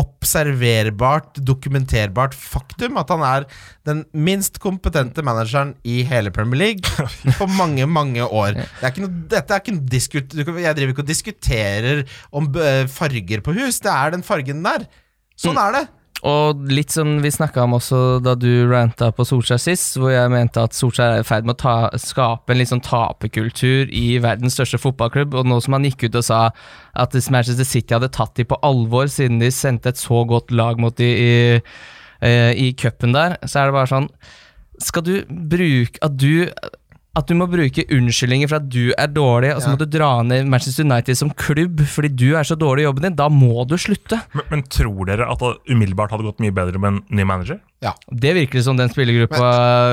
observerbart, dokumenterbart faktum at han er den minst kompetente manageren i hele Premier League <laughs> på mange, mange år. Det er noe, dette er ikke noe diskut... Jeg driver ikke og diskuterer om eh, farger på hus. Det er den fargen der. Sånn er det. Og litt som vi snakka om også da du ranta på Solskjær sist, hvor jeg mente at Solskjær er i ferd med å ta, skape en litt sånn taperkultur i verdens største fotballklubb, og nå som han gikk ut og sa at Manchester City hadde tatt de på alvor siden de sendte et så godt lag mot de i, i, i cupen der, så er det bare sånn Skal du bruke At du at du må bruke unnskyldninger for at du er dårlig, og så Ja. må du dra ned Manchester United som klubb fordi du er så dårlig i jobben din. Da må du slutte. Men, men tror dere at det umiddelbart hadde gått mye bedre med en ny manager? Ja. Det virker som den spillergruppa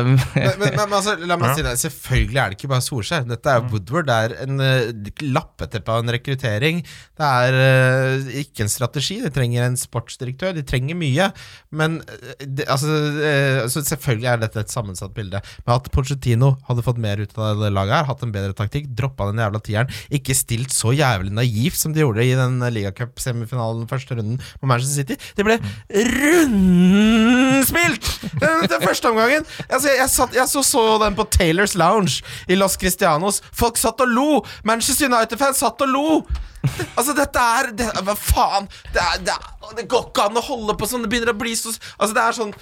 Men, <laughs> men, men, men altså, la meg si det. Selvfølgelig er det ikke bare Solskjær. Dette er Woodward. Det er en uh, lappeteppe av en rekruttering. Det er uh, ikke en strategi. De trenger en sportsdirektør. De trenger mye. Men eh, det, altså, uh, så selvfølgelig er dette et sammensatt bilde. Men at Pochettino hadde fått mer ut av det laget her, hatt en bedre taktikk, droppa den jævla tieren, ikke stilt så jævlig naivt som de gjorde i den ligacup-semifinalen første runden på Manchester City. Det ble rundspilt! Den, den første omgangen. Altså, jeg, satt, jeg så, så den på Taylors Lounge i Los Cristianos. Folk satt og lo! Manchester United-fans satt og lo! Altså, dette er det, Hva faen? Det, er, det, er, det går ikke an å holde på sånn. Det begynner å bli så Altså, det er sånn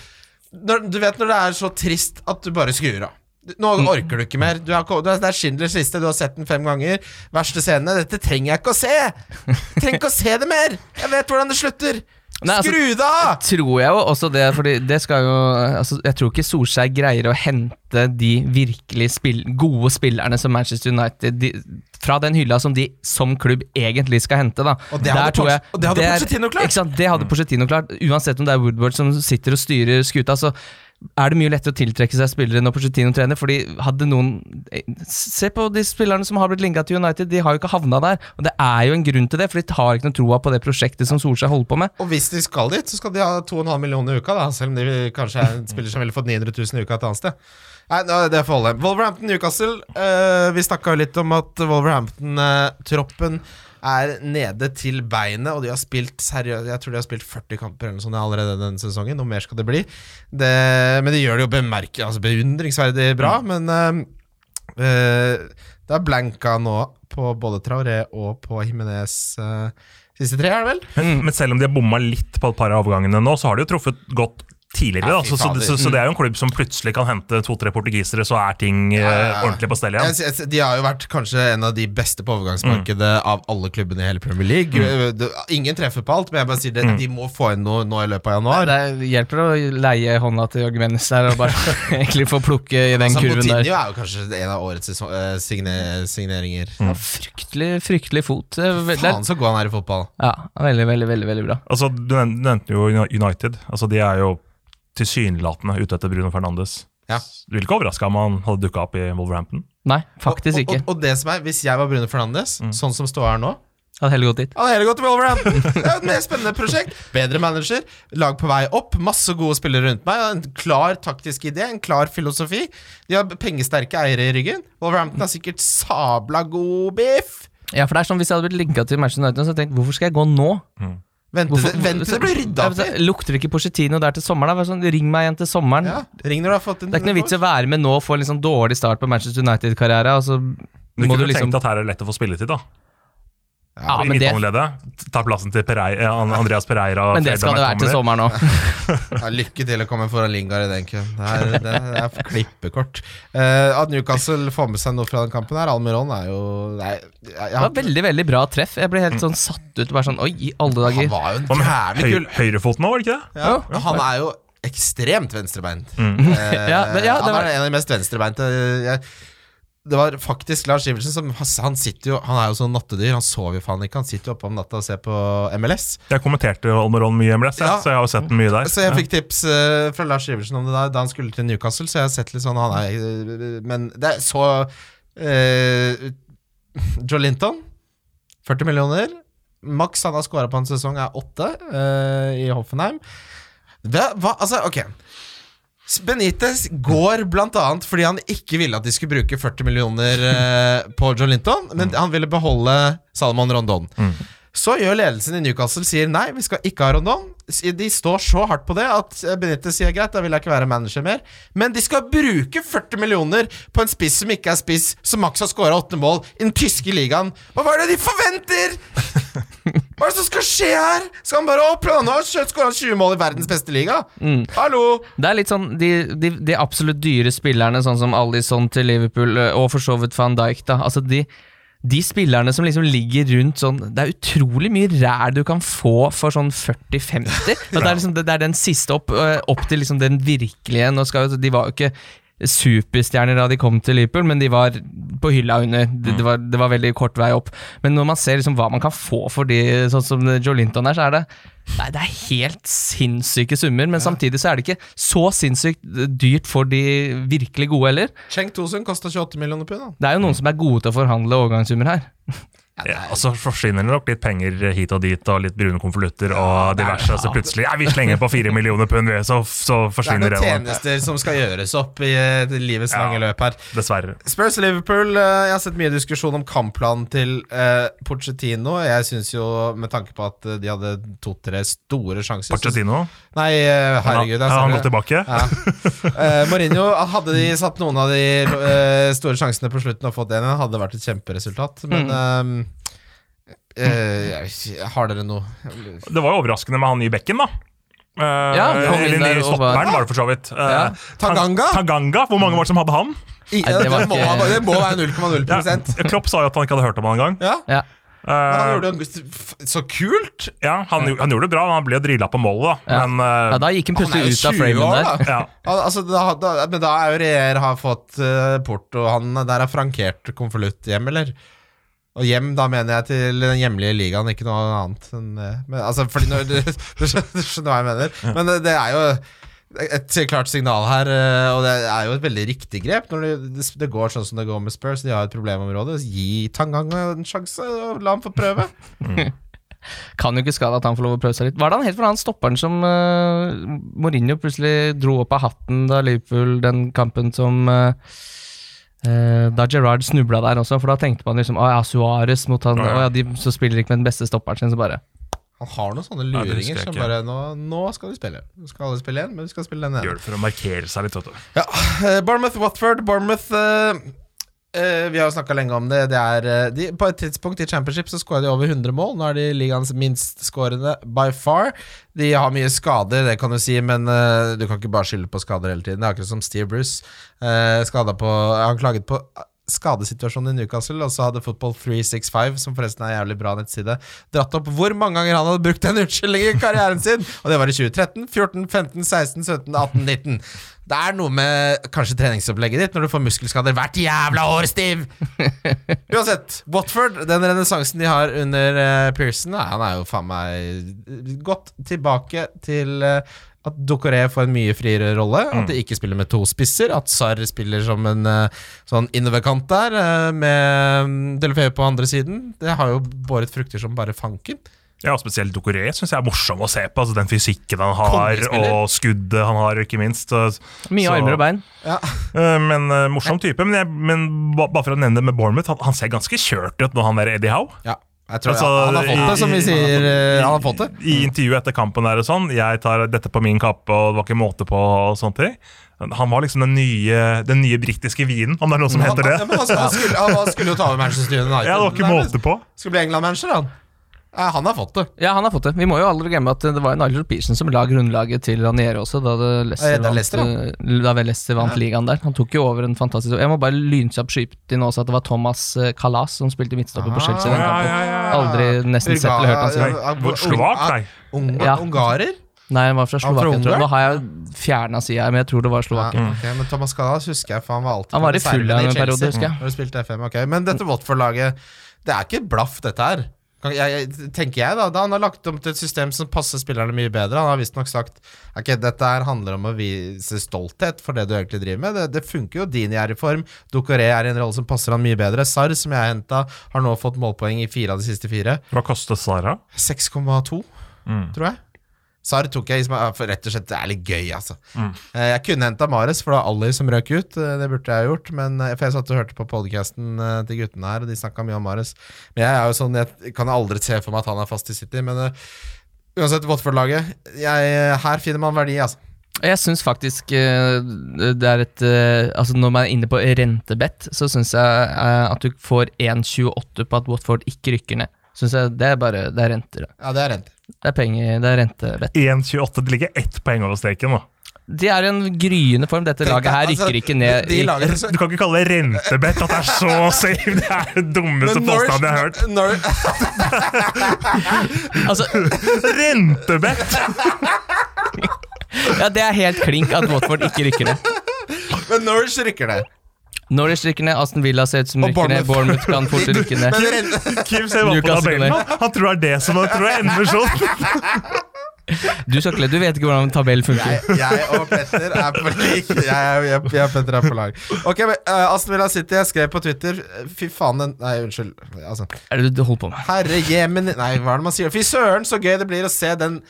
når, Du vet når det er så trist at du bare skrur av. Nå orker du ikke mer. Du har, ko- du har, det er Schindlers liste, du har sett den fem ganger. Verste scene. Dette trenger jeg ikke å se! Jeg trenger ikke å se det mer! Jeg vet hvordan det slutter! Nei, altså- Skru det av! tror jeg jo også det, fordi det skal jo altså, Jeg tror ikke Solskjær greier å hente de virkelig spill, gode spillerne som Manchester United de, fra den hylla som de som klubb egentlig skal hente. da Og det hadde Der tror jeg- og det hadde der, Pochettino klart. Ikke sant, Det hadde Pochettino klart. Uansett om det er Woodward som sitter og styrer skuta, så er det mye lettere å tiltrekke seg spillere når Pochettino trener. Fordi hadde noen eh, Se på de spillerne som har blitt linka til United, de har jo ikke havna der. Og det er jo en grunn til det, for de tar ikke noe troa på det prosjektet som Solskjær holder på med. Og hvis de skal dit, så skal de ha 2,5 millioner i uka, da, selv om de kanskje er en spiller som ville fått 900 000 i uka et annet sted. Nei, det får holde. Wolverhampton Newcastle. eh, vi snakka jo litt om at Wolverhampton-troppen er nede til beinet, og de har spilt seriøst Jeg tror de har spilt 40 kamper eller noe sånt allerede denne sesongen. Noe mer skal det bli. Det, men de gjør det jo bemerke, altså beundringsverdig bra. Men uh, uh, det er blanka nå på både Traoré og på Jimenez uh, siste tre, er det vel? Men, men selv om de har bomma litt på et par av avgangene nå, så har de jo truffet godt tidligere. Ja, Da. Så, så, så, så det er jo en klubb som plutselig kan hente to-tre portugisere, så er ting eh, Ja, ja, ja. ordentlig på stell igjen. De har jo vært kanskje en av de beste på overgangsmarkedet av alle klubbene i hele Premier League. Mm. ingen treffer på alt, men jeg bare sier det, de må få inn noe nå i løpet av januar. Det hjelper å leie hånda til Jørgen Mennes der og bare <laughs> <laughs> egentlig få plukke i den Altså, kurven der. Coutinho er jo kanskje en av årets eh, signe, signeringer. Ja, fryktelig, fryktelig fot. Faen så god han er i fotball. Ja, veldig, veldig, veldig, veldig bra. Altså, du nevnte jo United. Altså, de er jo tilsynelatende ute etter Bruno Fernandes. Ja. Du ville ikke overraska om han hadde dukka opp i Wolverhampton. Nei, faktisk og, ikke. Og, og, og det som er, Hvis jeg var Bruno Fernandes, sånn som står her nå Hadde heller gått dit. Hadde heller gått til Wolverhampton. <laughs> Det er et mer spennende prosjekt. Bedre manager, lag på vei opp, masse gode spillere rundt meg. En klar taktisk idé, en klar filosofi. De har pengesterke eiere i ryggen. Wolverhampton har sikkert sabla god biff. Ja, for det er sånn Hvis jeg hadde blitt linka til Manchester United, så hadde jeg tenkt hvorfor skal jeg gå nå? Vent Vent til det blir rydda opp i. Lukter det ikke Porcetino der til sommeren? Da? Sånn, ring meg igjen til sommeren. Ja, ring når du har fått en, Det er ikke noe vits i å være med nå og få en sånn dårlig start på Manchester United-karriere. Altså, Du kunne du liksom tenkt at her er det lett å få spilletid, da. Ja, ja, men det, midtbaneleddet. Ta plassen til Perei- eh, Andreas Pereira. men det skal det være til sommeren òg. <laughs> Ja, lykke til å komme foran Lingard i den køen. Det er, det er, klippekort. Uh, at Newcastle får med seg noe fra den kampen her, Almiron er jo nei, jeg, jeg, Det var veldig veldig bra treff. Jeg ble helt sånn satt ut. Bare sånn, Oi, i alle Han dager. var jo en Hva med høy, kul høyrefoten nå, var det ikke det? ja, Han er jo ekstremt venstrebeint. Eh, <laughs> Ja, men ja, det han var- er en av de mest venstrebeinte jeg, Det var faktisk Lars Iversen som Han sitter jo Han er jo sånn nattedyr. Han sover jo faen ikke. Han sitter jo oppe om natta og ser på MLS. Jeg kommenterte jo Almiron mye MLS, Ja. så jeg har jo sett den mye der. Så jeg fikk tips uh, fra Lars Iversen om det der da han skulle til Newcastle, så jeg har sett litt sånn han er, eh, Men det er så uh, Joe Linton, 40 millioner. Maks han har scora på en sesong, er åtte uh, i Hoffenheim. Det, hva, altså, ok Benitez går annet fordi han ikke ville at de skulle bruke 40 millioner eh, på Joe Linton, men han ville beholde Salomon Rondon. Så gjør ledelsen i Newcastle sier nei, vi skal ikke ha Rondon. De står så hardt på det at eh, Benitez sier greit, da vil jeg ikke være manager mer. Men de skal bruke 40 millioner på en spiss som ikke er spiss, som maks har skåra åtte mål i den tyske ligaen. Hva er det de forventer?! <laughs> Hva er det som skal skje her?! Skal han bare opp? Nå har han skåra 20 mål i verdens beste liga! Hallo! Det er litt sånn de, de, de absolutt dyre spillerne, sånn som Alison til Liverpool, og for så vidt van Dijk, da. Altså de, de spillerne som liksom ligger rundt sånn Det er utrolig mye ræl du kan få for sånn 40-50. <laughs> Det, liksom, det, er den siste opp, opp til liksom den virkelige skal De var jo ikke superstjerner da de kom til Liverpool, men de var på hylla under. Det, det, var, det var veldig kort vei opp. Men når man ser liksom hva man kan få for de, sånn som Joe Linton her, så er det Nei, det er helt sinnssyke summer, men samtidig så er det ikke så sinnssykt dyrt for de virkelig gode heller. Cheng Tosun kosta 28 millioner pund. Det er jo noen som er gode til å forhandle overgangssummer her. <laughs> Ja, og så forsvinner det nok litt penger hit og dit, og litt brune konvolutter og diverse. Så plutselig ja, vi slenger på fire millioner pund, så, så, forsvinner Det Det er noen tjenester som skal gjøres opp i eh, livets Ja. lange løp her. Dessverre. Spurs Liverpool. eh, Jeg har sett mye diskusjon om kampplanen til uh, Pochettino. Jeg syns jo, med tanke på at eh, de hadde to-tre store sjanser Pochettino, Nei, eh, herregud. ja, han ser gått tilbake. Ja. Eh, Mourinho, hadde de satt noen av de eh, store sjansene på slutten og fått en hadde det vært et kjemperesultat. Men Mm. Eh, eh, har dere noe Det var jo overraskende med han i bekken, da. Uh, Ja, eller bare- stopperen, var det for så vidt. Uh, Ja. Tanganga? Tanganga, Hvor mange var det som hadde han? I, Nei, det det, må, ikke- det må være 0,0 Ja, Klopp sa jo at han ikke hadde hørt om han engang. Ja, Ja. han Uh, gjorde det så kult! ja, han, han gjorde det bra, han ble jo drilla på målet, da. Ja. Men uh, ja, da gikk han Han plutselig ut av 20 framen år, der. ja. <laughs> Altså, da, da, men da er jo Reer har fått uh, port, og han der er frankert konvolutt hjem, eller? Og hjem, da mener jeg til den hjemlige ligaen, ikke noe annet. Enn, men, altså, fordi når, du, <laughs> du skjønner du skjønner hva jeg mener. Men det, det er jo et klart signal her, eh, og det er jo et veldig riktig grep. Når det, det går sånn som det går med Spurs, de har et problemområde. Gi Tangang en sjanse, og la ham få prøve. <laughs> Kan jo ikke skade at han får lov å prøve seg litt. Var det han helt for han stopperen som uh, Mourinho plutselig dro opp av hatten da Liverpool den kampen som uh, uh, Da Gerrard snubla der også, for da tenkte man liksom Å ja, Suárez mot han Ja, ja. Å ja, de så spiller ikke med den beste stopperen sin, så bare Han har noen sånne Ja, luringer som bare nå, nå skal vi spille. Nå skal alle spille igjen, men vi skal spille den ene. Gjør det for å markere seg litt, vet du. Ja, eh, Barmouth-Watford. Bournemouth eh, eh, Vi har jo snakka lenge om det. det er, eh, de, på et tidspunkt i Championship så skåra de over 100 mål. Nå er de ligaens minst skårende by far. De har mye skader, det kan du si, men uh, du kan ikke bare skylde på skader hele tiden. Det er akkurat som Steve Bruce. Uh, på Han klaget på skadesituasjonen i Newcastle, og så hadde Football 365, som forresten er en jævlig bra nettside, dratt opp hvor mange ganger han hadde brukt den unnskyldningen i karrieren sin! <laughs> Og det var i 2013, 14, 15, 16, 17, 18, 19. Det er noe med kanskje treningsopplegget ditt når du får muskelskader hvert jævla år, Steve! <laughs> Uansett, Watford, den renessansen de har under uh, Pearson, ja, han er jo faen meg godt tilbake til eh, at Dokoré får en mye friere rolle. At de ikke spiller med to spisser. At Sarr spiller som en eh, sånn innoverkant der, eh, med mm, Delefeu på andre siden. Det har jo båret frukter som bare fanken. Ja, Spesielt Dokoré syns jeg er morsom å se på. altså Den fysikken han har, og skuddet han har, ikke minst. Så- Mye så- armer og bein. Ja. <laughs> Men uh, morsom type. Men, jeg, men bare for å nevne det med Bournemouth, han, han ser ganske kjørt ut nå, han der Eddie Howe. Ja, tror Altså, han har fått det, som vi sier. eh, Han har fått det. I intervjuet etter kampen der og sånn, jeg tar dette på min kappe, og det var ikke måte på og sånne ting. Han var liksom den nye, den nye britiske vinen, om det er noe som heter Ja, det. men han, han, skulle, han skulle jo ta over Manchester United. Ja, det var ikke måte på. Skulle bli England-manager, han. Ja, han har fått det. Ja, han har fått det. Vi må jo aldri glemme at det var en Nigel Pearson som la grunnlaget til Ranieri også, da, det Leicester, Ja, vant, eh, da Leicester vant ligaen der. Han tok jo over en fantastisk Jeg må bare lynkjapt skyte inn også at det var Thomas eh, Kalas som spilte midtstopper på Chelsea den ja, kampen. ja, ja. Aldri nesten sett eller hørt han si. Det. Slovak, nei. Unga, Ungarer? Nei, han var fra Slovakia, tror jeg. Nå har jeg fjerna sida her, men jeg tror det var Ja, Slovakia. ok, men Thomas Kalas husker jeg, for han var alltid Han var i full en Chelsea, periode, husker jeg. Når du spilte FM, ok Men dette Watford-laget, det er ikke blaff, dette her. Jeg, tenker jeg da, da Han har lagt om til et system som passer spillerne mye bedre. Han har visstnok sagt Ok, dette her handler om å vise stolthet for det du egentlig driver med. Det, det funker jo. Dini er i form. Dokoré er i en rolle som passer han mye bedre. Sar, som jeg henta, har nå fått målpoeng i fire av de siste fire. Hva kostet Sara? 6,2, Mm. tror jeg. Sarr tok jeg for rett og slett det er litt gøy, altså. Mm. Eh, Jeg kunne henta Mares, for det var Ali som røk ut. Eh, Det burde jeg ha gjort. Men, eh, for jeg satt og hørte på podcasten eh, til guttene her, og de snakka mye om Mares. Men jeg er jo sånn, jeg kan aldri se for meg at han er fast i City. Men uh, uansett, Watford-laget Her finner man verdi, altså. Jeg syns faktisk det er et Altså Når man er inne på rentebett, så syns jeg at du får 1,28 på at Watford ikke rykker ned. Synes jeg Det er bare Det er renter. Da. Ja, det er rent. Det er penger, det er rentebett. 1,28. Det ligger ett poeng over streken. da. De er i en gryende form. Dette laget her altså, rykker ikke ned. De <laughs> Du kan ikke kalle det rentebett at det er så <laughs> safe! Det er det dummeste påstanden jeg har hørt. Når... <laughs> Altså, Rentebett! ja, det er helt klink at Watford ikke rykker ned. men Norwich rykker ned. Norwich rykker ned, Aston Villa ser ut som rykker ned, Bournemouth. Kan fort rykke ned. Kim ser bare på tabellen. Han, tror det er det som han tror det ender sånn. <laughs> Du Sjakle, du vet ikke hvordan tabell funker. jeg, jeg og Petter er på lik. Jeg, jeg, jeg, jeg og Petter er på lag. Ok, men uh, Aston Villa City, jeg skrev på Twitter Fy faen, den Nei, unnskyld. Altså, Er det du holder på med? herre jemen Nei, hva er det man sier? Fy søren, så gøy det blir å se den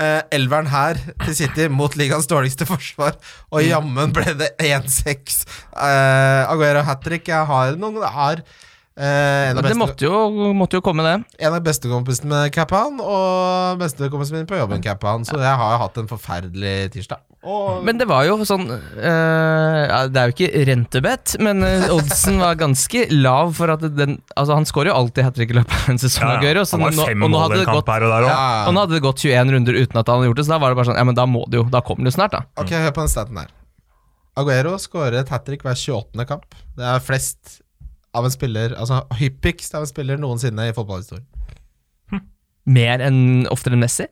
uh, elveren her til City mot ligaens dårligste forsvar. Og jammen ble det 1-6. Uh, Aguero hat trick. Jeg har noen har uh, en av Det måtte jo, måtte jo komme, det. en av bestekompisene med Kappan og bestekompisen min på jobben Kappan, så jeg har jo hatt en forferdelig tirsdag. Og Men det var jo sånn eh, Det er jo ikke rentebett, men eh, oddsen var ganske lav for at den Altså, han skårer jo alltid hat trick i løpet av en sesong. Ja, ja. Han var fem og nå mål hadde i det en kamp gått her og der òg. ja. Og nå hadde det gått 21 runder uten at han hadde gjort det, så da var det bare sånn Ja, men da må det jo. Da kommer det jo snart, da. Ok, hør på den staten her. Aguero skårer et hat trick hver 28. kamp. Det er flest av en spiller Altså hyppigst av en spiller noensinne i fotballhistorien. Mer enn oftere enn Messi?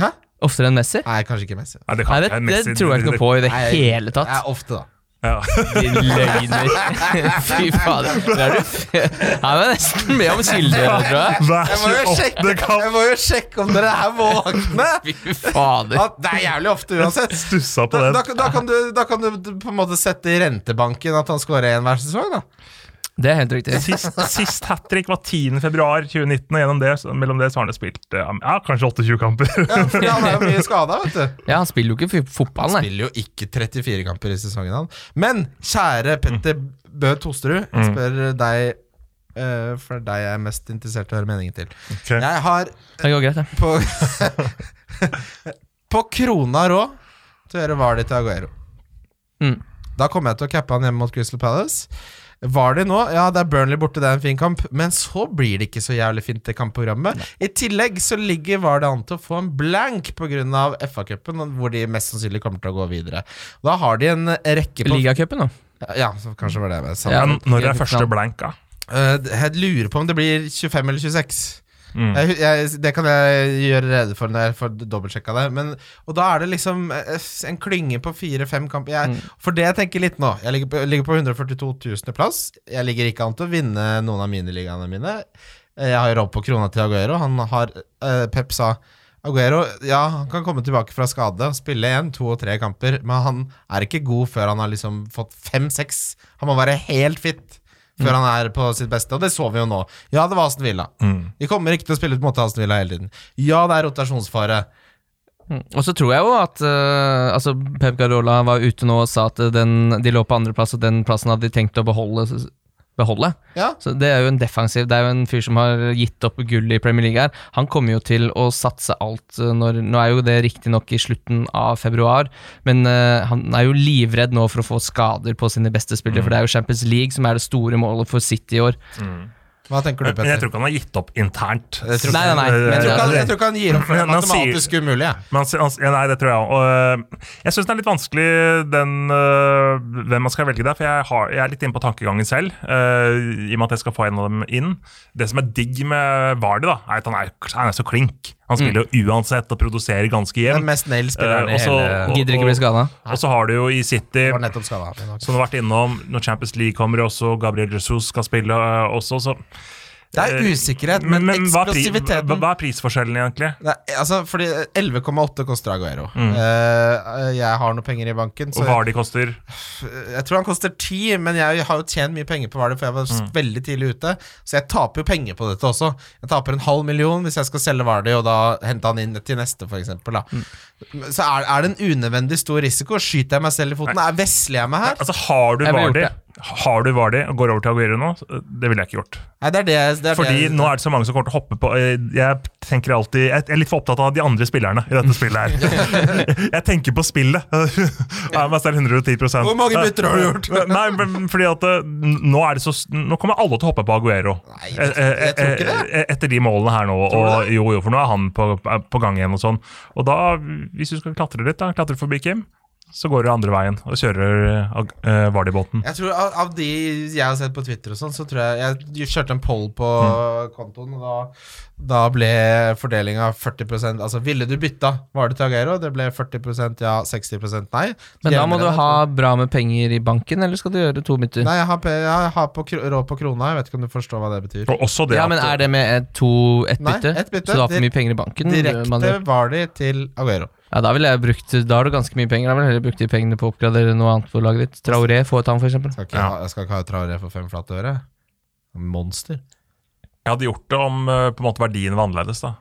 Hæ? Oftere enn Messi? Nei, kanskje ikke Messi. Nei, det, Nei, kan, det, det Messi- tror jeg ikke noe på i det Nei, hele tatt. Ja, ofte, da. Ja. Din løgner. <laughs> Fy fader. Der er du f- Her nesten med om kilder, tror jeg. Jeg må jo sjekke, kamp jeg må jo sjekke om dere er våkne! Fy fader. Ja, det er jævlig ofte uansett. <laughs> stussa på Da, da, da, kan du, da kan du på en måte sette i rentebanken at han skårer én hver sesong, da. Det er helt riktig. Sist, sist hat trick var 10. februar 2019, og gjennom det, så- mellom det så har han spilt eh, ja, kanskje 28 kamper. Ja, fordi han er jo mye <laughs> skada, vet du. Ja, han spiller jo ikke fotball, nei. Han spiller jo ikke 34 kamper i sesongen, han. Men kjære Petter Bø Tosterud, jeg spør deg Uh, For deg jeg er mest interessert i å høre meningen til. Okay. Jeg har Det går greit, det. på, <laughs> på krona råd til å gjøre Vali til Aguero. Mm. Da kommer jeg til å cappe han hjemme mot Crystal Palace. Var det nå? Ja, det er Burnley borte, det er en fin kamp. Men så blir det ikke så jævlig fint, det kampprogrammet. I tillegg så ligger var det an til å få en blank pga. FA-cupen, hvor de mest sannsynlig kommer til å gå videre. Da har de en rekke på Ligacupen, da. Ja, så kanskje var det med. Ja, når er første blank, da? Eh, jeg lurer på om det blir 25 eller 26. Mm. Jeg, jeg, det kan jeg gjøre rede for når jeg får dobbeltsjekka det. Men, og da er det liksom eh, en klynge på fire-fem kamper. Jeg, For det jeg tenker litt nå Jeg ligger på, ligger på 142 000. plass. Jeg ligger ikke an til å vinne noen av miniligaene mine. Eh, Jeg har råd på krona til Aguero. Han har eh, Pep sa Aguero ja, han kan komme tilbake fra skade og spille én, to og tre kamper, men han er ikke god før han har liksom fått fem-seks. Han må være helt fit før han er på sitt beste, og det så vi jo nå. Ja, det var Aston Villa. Mm. De kommer ikke til å spille ut mot Aston Villa hele tiden. Ja, det er rotasjonsfare. Mm. Og så tror jeg jo at uh, altså Pep Garola var ute nå og sa at den, de lå på andreplass, og den plassen hadde de tenkt å beholde. Beholde. Ja, Så Det er jo en defensiv Det er jo en fyr som har gitt opp gull i Premier League her. Han kommer jo til å satse alt eh, når Nå er jo det riktignok i slutten av februar, men uh, han er jo livredd nå for å få skader på sine beste spillere, for det er jo Champions League som er det store målet for City i år. Hva tenker du, Men jeg tror ikke han har gitt opp internt. Nei, nei, nei, Eh, men jeg tror, han, jeg tror ikke han gir opp for det matematisk umulig. han, han, ja, nei, det tror jeg òg. Jeg syns det er litt vanskelig den, øh, hvem man skal velge der, for jeg, har, jeg er litt inne på tankegangen selv. øh, I og med at jeg skal få en av dem inn. Det som er digg med Vardi, da, er at han er, han er så klink. Han spiller jo uansett og produserer ganske Den mest nail spilleren Eh, i også- hele og- Gidder ikke bli skada. Og så har du jo i City Var skada. som du har vært innom, når Champions League kommer, også Gabriel Jesus skal spille uh, også, så Det er usikkerhet, men, Men, eksplosiviteten hva, er hva er prisforskjellen, egentlig? Nei, altså, fordi 11,8 koster Aguero. Mm. Uh, jeg har noen penger i banken, så Og hva de koster? jeg tror han koster 10, men jeg har jo tjent mye penger på Vardø, for jeg var Mm. veldig tidlig ute. Så jeg taper jo penger på dette også. Jeg taper en halv million hvis jeg skal selge Vardø, og da hente han inn til neste, f.eks. Mm. Så er, er det en unødvendig stor risiko. Skyter jeg meg selv i foten? Er Vesler jeg meg her? Altså, har du Jeg Har du Vardi og går over til Aguero nå? Det ville jeg ikke gjort. Nei, det er det, det, er Fordi det nå er det så mange som kommer til å hoppe på eh, Jeg tenker alltid Jeg er litt for opptatt av de andre spillerne i dette spillet her. <laughs> jeg tenker på spillet. Jeg er 110 Hvor mange bytter har du gjort? <laughs> Nei, men fordi at eh, nå er det så Nå kommer alle til å hoppe på Aguero. Nei, jeg jeg tror ikke det. Eh, Etter de målene her nå. Og, jo, jo, for nå er han på, på gang igjen og sånn. Og da, hvis du skal klatre litt, da, klatre forbi Kim, så går du andre veien og kjører uh, Vardy-båten. Jeg tror av, av de jeg har sett på Twitter og sånn, så tror jeg Jeg kjørte en poll på kontoen, og da, da ble fordelinga 40% Altså, ville du bytta Var det til Aguero? Det ble 40% ja, 60% nei. Men da må du ha bra med penger i banken, eller skal du gjøre to bytter? Nei, jeg har, jeg har på, råd på krona. Jeg vet ikke om du forstår hva det betyr. Og også det Ja, at men Er det med et, to, ett Nei, bytte? ett bytte. Så du har for mye penger i banken? Direkte var de til Aguero. Ja, Da ville jeg brukt Da har du ganske mye penger. Da ville jeg heller brukt de pengene på å oppgradere noe annet på laget ditt. Traoré, få et han, for eksempel. Skal ikke, Ja. ha, jeg skal ikke ha Traoré for fem flate øre. Monster. Jeg hadde gjort det om eh, på en måte verdien var annerledes. da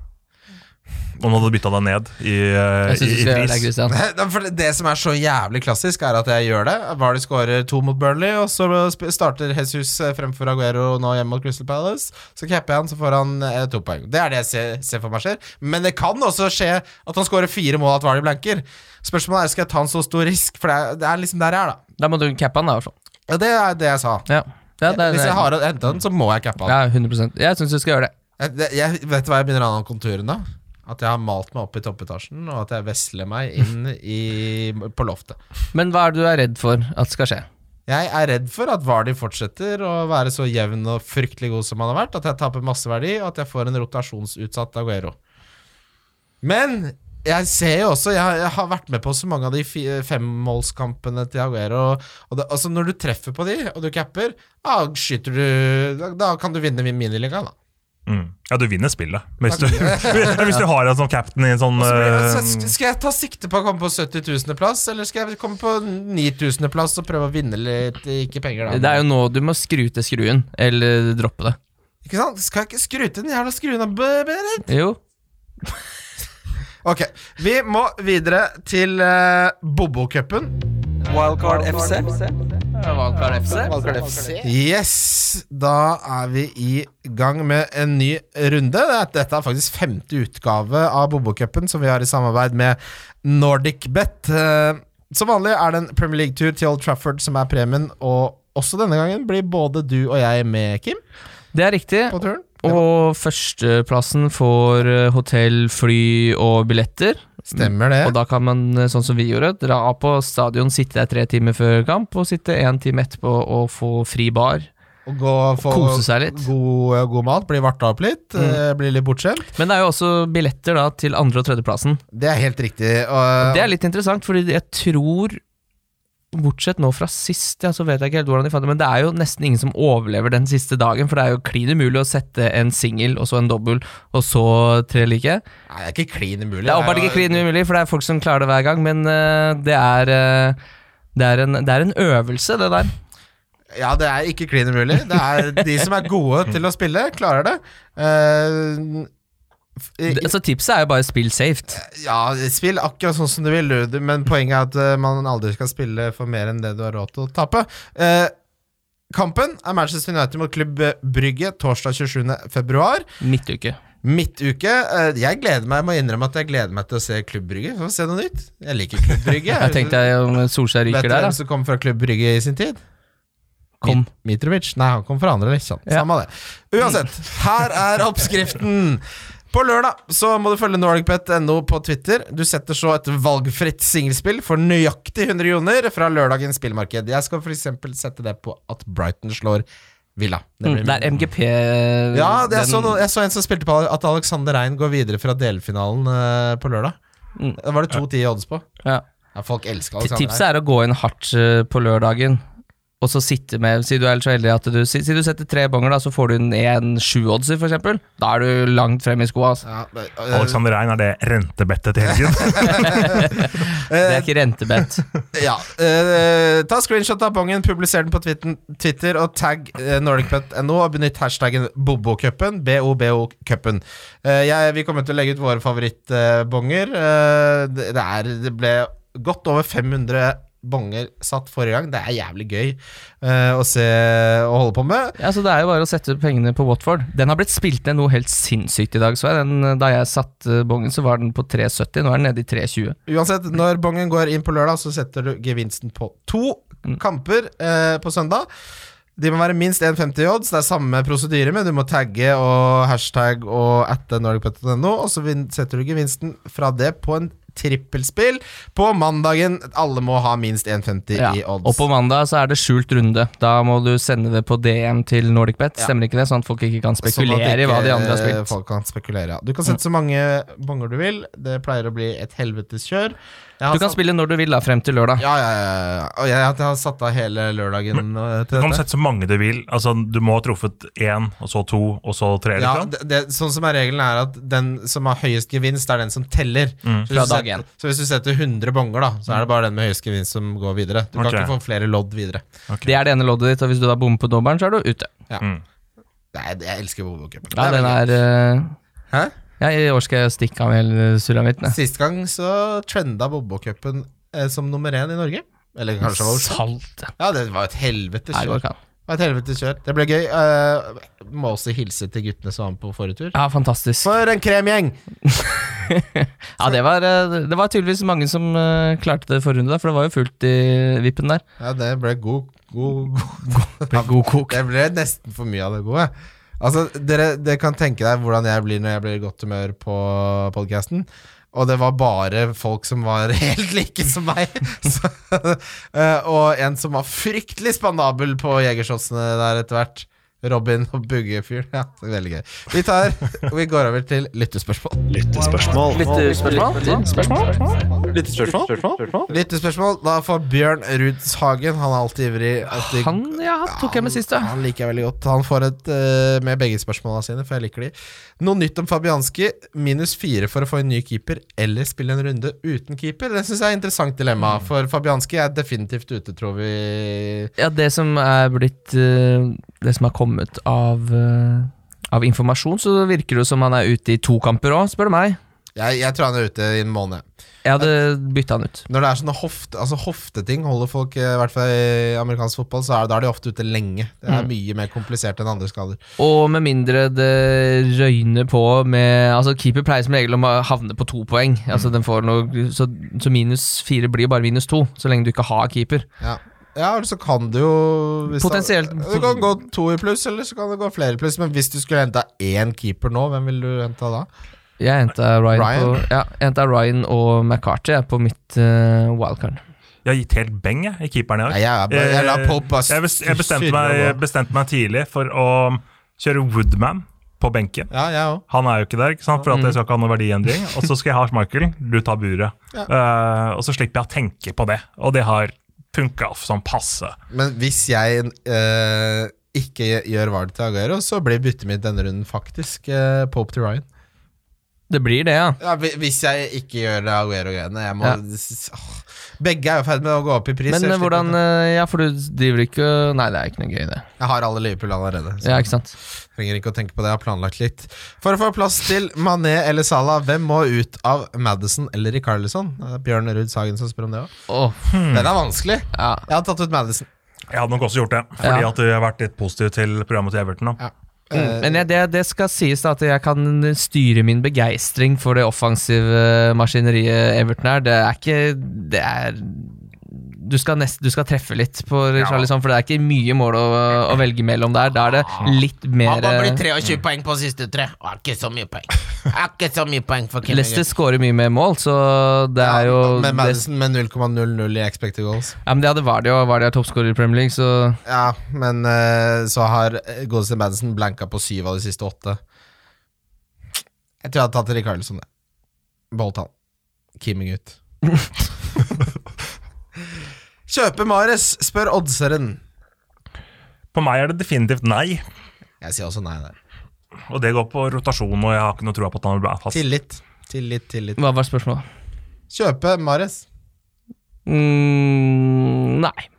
Om du hadde bytta deg ned i, eh, Jeg synes i, i gjøre det. Christian. For det som er så jævlig klassisk, er at jeg gjør det. Vardy skårer to mot Burnley, og så starter Jesus eh, fremfor Aguero nå hjemme mot Crystal Palace. Så capper jeg han, så får han eh, to poeng. Det er det jeg ser, ser for meg skjer. Men det kan også skje at han skårer fire mål, at Vardy blanker. Spørsmålet er skal jeg ta en så stor risk, for det er, det er liksom der jeg er, da. Da må du cappe han, da, i hvert fall. Ja, det er det jeg sa. Ja. Ja, det er- Hvis jeg har henta den, så må jeg cappe han. Ja, 100 Jeg syns du skal gjøre det. Jeg, jeg, vet du hva jeg begynner å om konturen da? At jeg har malt meg opp i toppetasjen, og at jeg vesler meg inn i, på loftet. Men hva er det du er redd for at skal skje? Jeg er redd for at Vardi fortsetter å være så jevn og fryktelig god som han har vært, at jeg taper masse verdi, og at jeg får en rotasjonsutsatt Aguero. Men jeg ser jo også Jeg, jeg har vært med på så mange av de femmålskampene til Aguero. Og det, altså Når du treffer på de, og du capper, da skyter du Da, da kan du vinne min miniliga, da. Mm. Ja, du vinner spillet. Hvis du, <laughs> hvis du har en sånn captain i en sånn det- eh, skal jeg ta sikte på å komme på 70 000. plass, eller skal jeg komme på 9000. plass og prøve å vinne litt, ikke penger, da? Det er jo nå du må skru til skruen, eller droppe det. Ikke sant? Skal jeg ikke skru til den jævla skruen av Berit? Jo. <laughs> Ok, vi må videre til uh, Bobo-cupen. Wildcard FC. Valgkart FC. Valkar FC. Yes, da er vi i gang med en ny runde. Dette er faktisk femte utgave av Bobo-cupen, som vi har i samarbeid med NordicBet. Uh, som vanlig er det en Premier League-tur til Old Trafford som er premien, og også denne gangen blir både du og jeg med, Kim, Det er riktig. på turen. Og førsteplassen får eh, hotell, fly og billetter. Stemmer det. Og da kan man, eh, sånn som vi gjorde, dra på stadion, sitte der tre timer før kamp, og sitte en time etterpå og få fri bar. Og gå og få Kose seg litt. God, god mat, bli varta opp litt, mm. bli litt bortskjemt. Men det er jo også billetter da til andre- og tredjeplassen. Det er helt riktig. Og, Det er litt interessant, fordi jeg tror Bortsett nå fra sist, ja, så vet jeg ikke helt hvordan de fant det, men det er jo nesten ingen som overlever den siste dagen, for det er jo klin umulig å sette en singel, og så en dobbel, og så tre like. Nei, det er ikke klin umulig. Det er åpenbart ikke klin umulig, for det er folk som klarer det hver gang, men uh, det er uh, det er, en, det er en øvelse, det der. Ja, det er ikke klin umulig. Det er de som er gode til å spille, klarer det. Eh, f- i- Så tipset er jo bare spill safe. ja, spill akkurat sånn som du vil, men poenget er at eh, man aldri skal spille for mer enn det du har råd til å tape. Eh, kampen er Manchester United mot Klubb Brygge torsdag 27. februar. Midtuke. Midtuke. eh, jeg gleder meg, jeg må innrømme at jeg gleder meg til å se Klubb Brygge. Få se noe nytt. Jeg liker Klubb Brygge. <laughs> Jeg tenkte jeg om Solskjær Vet du der, hvem som kom fra Klubb Brygge i sin tid? Kom. Mitrovic? Nei, han kom fra andre liksom. Ja. Samme det. Uansett, her er oppskriften. På lørdag så må du følge NordicBet.no på Twitter. Du setter så et valgfritt singelspill for nøyaktig 100 joner fra lørdagens spillmarked. Jeg skal f.eks. sette det på at Brighton slår Villa. Det Mm, det er MGP Ja, det er den- så, jeg så en som spilte på at Alexander Rein går videre fra delfinalen eh, på lørdag. Mm. Det var det 2-10 i odds på. ja. Ja, folk elsker Alexander Rein. Tipset er å gå inn hardt eh, på lørdagen, og så sitte med Si du er så heldig at du Si, si du setter tre bonger, da, så får du en 1-7-oddser, for eksempel. Da er du langt frem i skoa. Altså. Ja, men, eh, Alexander Rein, er det rentebettet til helgen? <laughs> <laughs> Det er ikke rentebett. <laughs> Ja. eh, ta screenshot av bongen, publiser den på Twitter, Twitter og tagg uh, NordicBet.no, og benytt hashtaggen Bobokupen. B-O-B-O-cupen. Eh, vi kommer til å legge ut våre favorittbonger. Uh, det, det, det ble godt over 500 bonger satt forrige gang. Det er jævlig gøy uh, å se og holde på med. Ja, så Det er jo bare å sette pengene på Watford. Den har blitt spilt ned noe helt sinnssykt i dag. Så jeg. Den, eh, da jeg satte bongen, så var den på 3,70. Nå er den nede i 3,20. Uansett, når bongen går inn på lørdag, så setter du gevinsten på to kamper uh, på søndag. De må være minst 1,50 i odds. Det er samme prosedyre, men du må tagge og hashtag og atte nordicbet.no, og så setter du gevinsten fra det på en trippelspill på mandagen. Alle må ha minst 1,50 Ja. i odds. Og på mandag så er det skjult runde. Da må du sende det på DM til NordicBet. Ja. Stemmer ikke det? Sånn at folk ikke kan Sånn ikke, spekulere i hva de andre har spilt. Folk kan spekulere, ja. Du kan sette så mange bonger du vil. Det pleier å bli et helvetes kjør. Du kan satt- spille når du vil, da, frem til lørdag. Ja, ja, ja, ja. Og jeg, jeg har satt av hele lørdagen til dette Du kan sette så mange du vil. Altså, Du må ha truffet én, og så to, og så tre. Ja, Liksom. det, det, sånn som er regelen er at den som har høyest gevinst, er den som teller. Mm. Så, hvis Fra du dag setter, så hvis du setter 100 bonger, da, så er det bare den med høyest gevinst som går videre. Du kan ikke få flere lodd videre. Det er det ene loddet ditt, og hvis du da bommer på dobbelen, så er du ute. Mm. Det er, jeg elsker Bobo Cup. Ja, den er uh... Hæ? Ja, I år skal jeg stikke av hele sulamitten. Sist gang så trenda Bobo-cupen eh, som nummer én i Norge. Eller kanskje det var. Salt. Ja, det var et helvetes Her kjør. Det var et helvetes kjør. Det ble gøy. Uh, må også hilse til guttene som var med på forrige tur. Ja, fantastisk. For en kremgjeng! <laughs> Ja, det var, eh, det var tydeligvis mange som eh, klarte det forrige runde, for det var jo fullt i vippen der. Ja, det ble god, god, god <laughs> God kok. Det ble nesten for mye av det gode. Altså, dere, dere kan tenke deg hvordan jeg blir når jeg blir i godt humør på podcasten Og det var bare folk som var <laughs> helt like som meg. Så, <laughs> eh, og en som var fryktelig spandabel på jegershotsene der etter hvert. Robin og Buggefyr. Ja, veldig gøy. Vi tar og vi går over til lyttespørsmål. Lyttespørsmål. Lyttespørsmål? Lyttespørsmål, Lyttespørsmål Da får Bjørn Rudshagen, han er alltid ivrig. Alltid, Han ja, tok jeg med sist, ja. Han liker jeg veldig godt. Han får et eh, med begge spørsmålene sine, for jeg liker de. Noe nytt om Fabianski. Minus fire for å få en ny keeper, eller spille en runde uten keeper. Det syns jeg er et interessant dilemma, Mm. for Fabianski er definitivt ute, tror vi. Ja, det som er blitt eh, Det som har kommet av eh, Av informasjon, så virker det som han er ute i to kamper òg, spør du meg. Jeg, jeg tror han er ute i en måned. Jeg hadde bytta han ut. Når det er sånne hofte, altså hofteting, holder folk, eh, i hvert fall i amerikansk fotball, så er, da er de ofte ute lenge. Det Mm. er mye mer komplisert enn andre skader. Og med mindre det røyner på med Altså Keeper pleier som regel å havne på to poeng. Altså den får noe Så, så minus fire blir bare minus to, så lenge du ikke har keeper. Ja. Ja, eller så kan du jo hvis Potensielt. Du kan gå to i pluss, eller så kan det gå flere i pluss. Men hvis du skulle henta én keeper nå, hvem ville du henta da? Jeg henta Ryan, Ryan? På, ja, Ryan og McCarty på mitt uh, wildcard. Jeg har gitt helt beng jeg, i keeperen i dag. Jeg, jeg bare Jeg, jeg bestemte, meg, bestemte meg tidlig for å kjøre Woodman på benken. Ja, jeg òg. Han er jo ikke der, ikke sant? for at jeg skal ikke ha noe verdiendring. Og så skal jeg ha Schmeichel, du tar buret. Ja. Eh, og så slipper jeg å tenke på det. Og det har funka sånn passe. Men hvis jeg eh, ikke gjør valg til Aguero, så blir byttet mitt denne runden faktisk eh, Pope til Ryan. Det blir det, ja. Ja, Hvis jeg ikke gjør det Aguero-greiene. Jeg må Ja. åh. Begge er jo i ferd med å gå opp i pris. Men eh, hvordan eh, Ja, for du driver ikke Nei, det er ikke noe gøy, det. Jeg har alle Liverpool allerede. Så Ja, ikke sant? Trenger ikke å tenke på det, jeg har planlagt litt. For å få plass til Mané eller Salah, hvem må ut av Madison eller Ricarlison? Bjørn Ruud Sagen som spør om det òg. Åh, Den er vanskelig. ja. Jeg har tatt ut Madison. Jeg hadde nok også gjort det, fordi Ja. at du har vært litt positiv til programmet til Everton. da Ja. Mm, Eh, Men jeg, det, det skal sies da at jeg kan styre min begeistring for det offensive maskineriet Everton er. Det er ikke Det er du skal, nest, du skal treffe litt på Ja. Charlison, for det er ikke mye mål å, å velge mellom der. Da er det litt mer 23 poeng på siste tre. Er ikke så mye poeng. Er ikke så mye poeng for Leicester skårer mye mer mål, så det er jo Med Madison med 0,00 i expected goals. ja, men det hadde Vardy, og Vardy er toppskårer i Premier League, så Ja, men eh, så har godeste Madison blanka på syv av de siste åtte. Jeg tror jeg hadde tatt Rikarlison, det. Beholdt han. Kimming ut. <laughs> Kjøpe Mares, spør oddseren. På meg er det definitivt nei. Jeg sier også nei der. Og det går på rotasjon, og jeg har ikke noe tro på at han vil være fast. Tillit. Tillit, tillit. hva var spørsmålet? Kjøpe Mares. Mm, nei.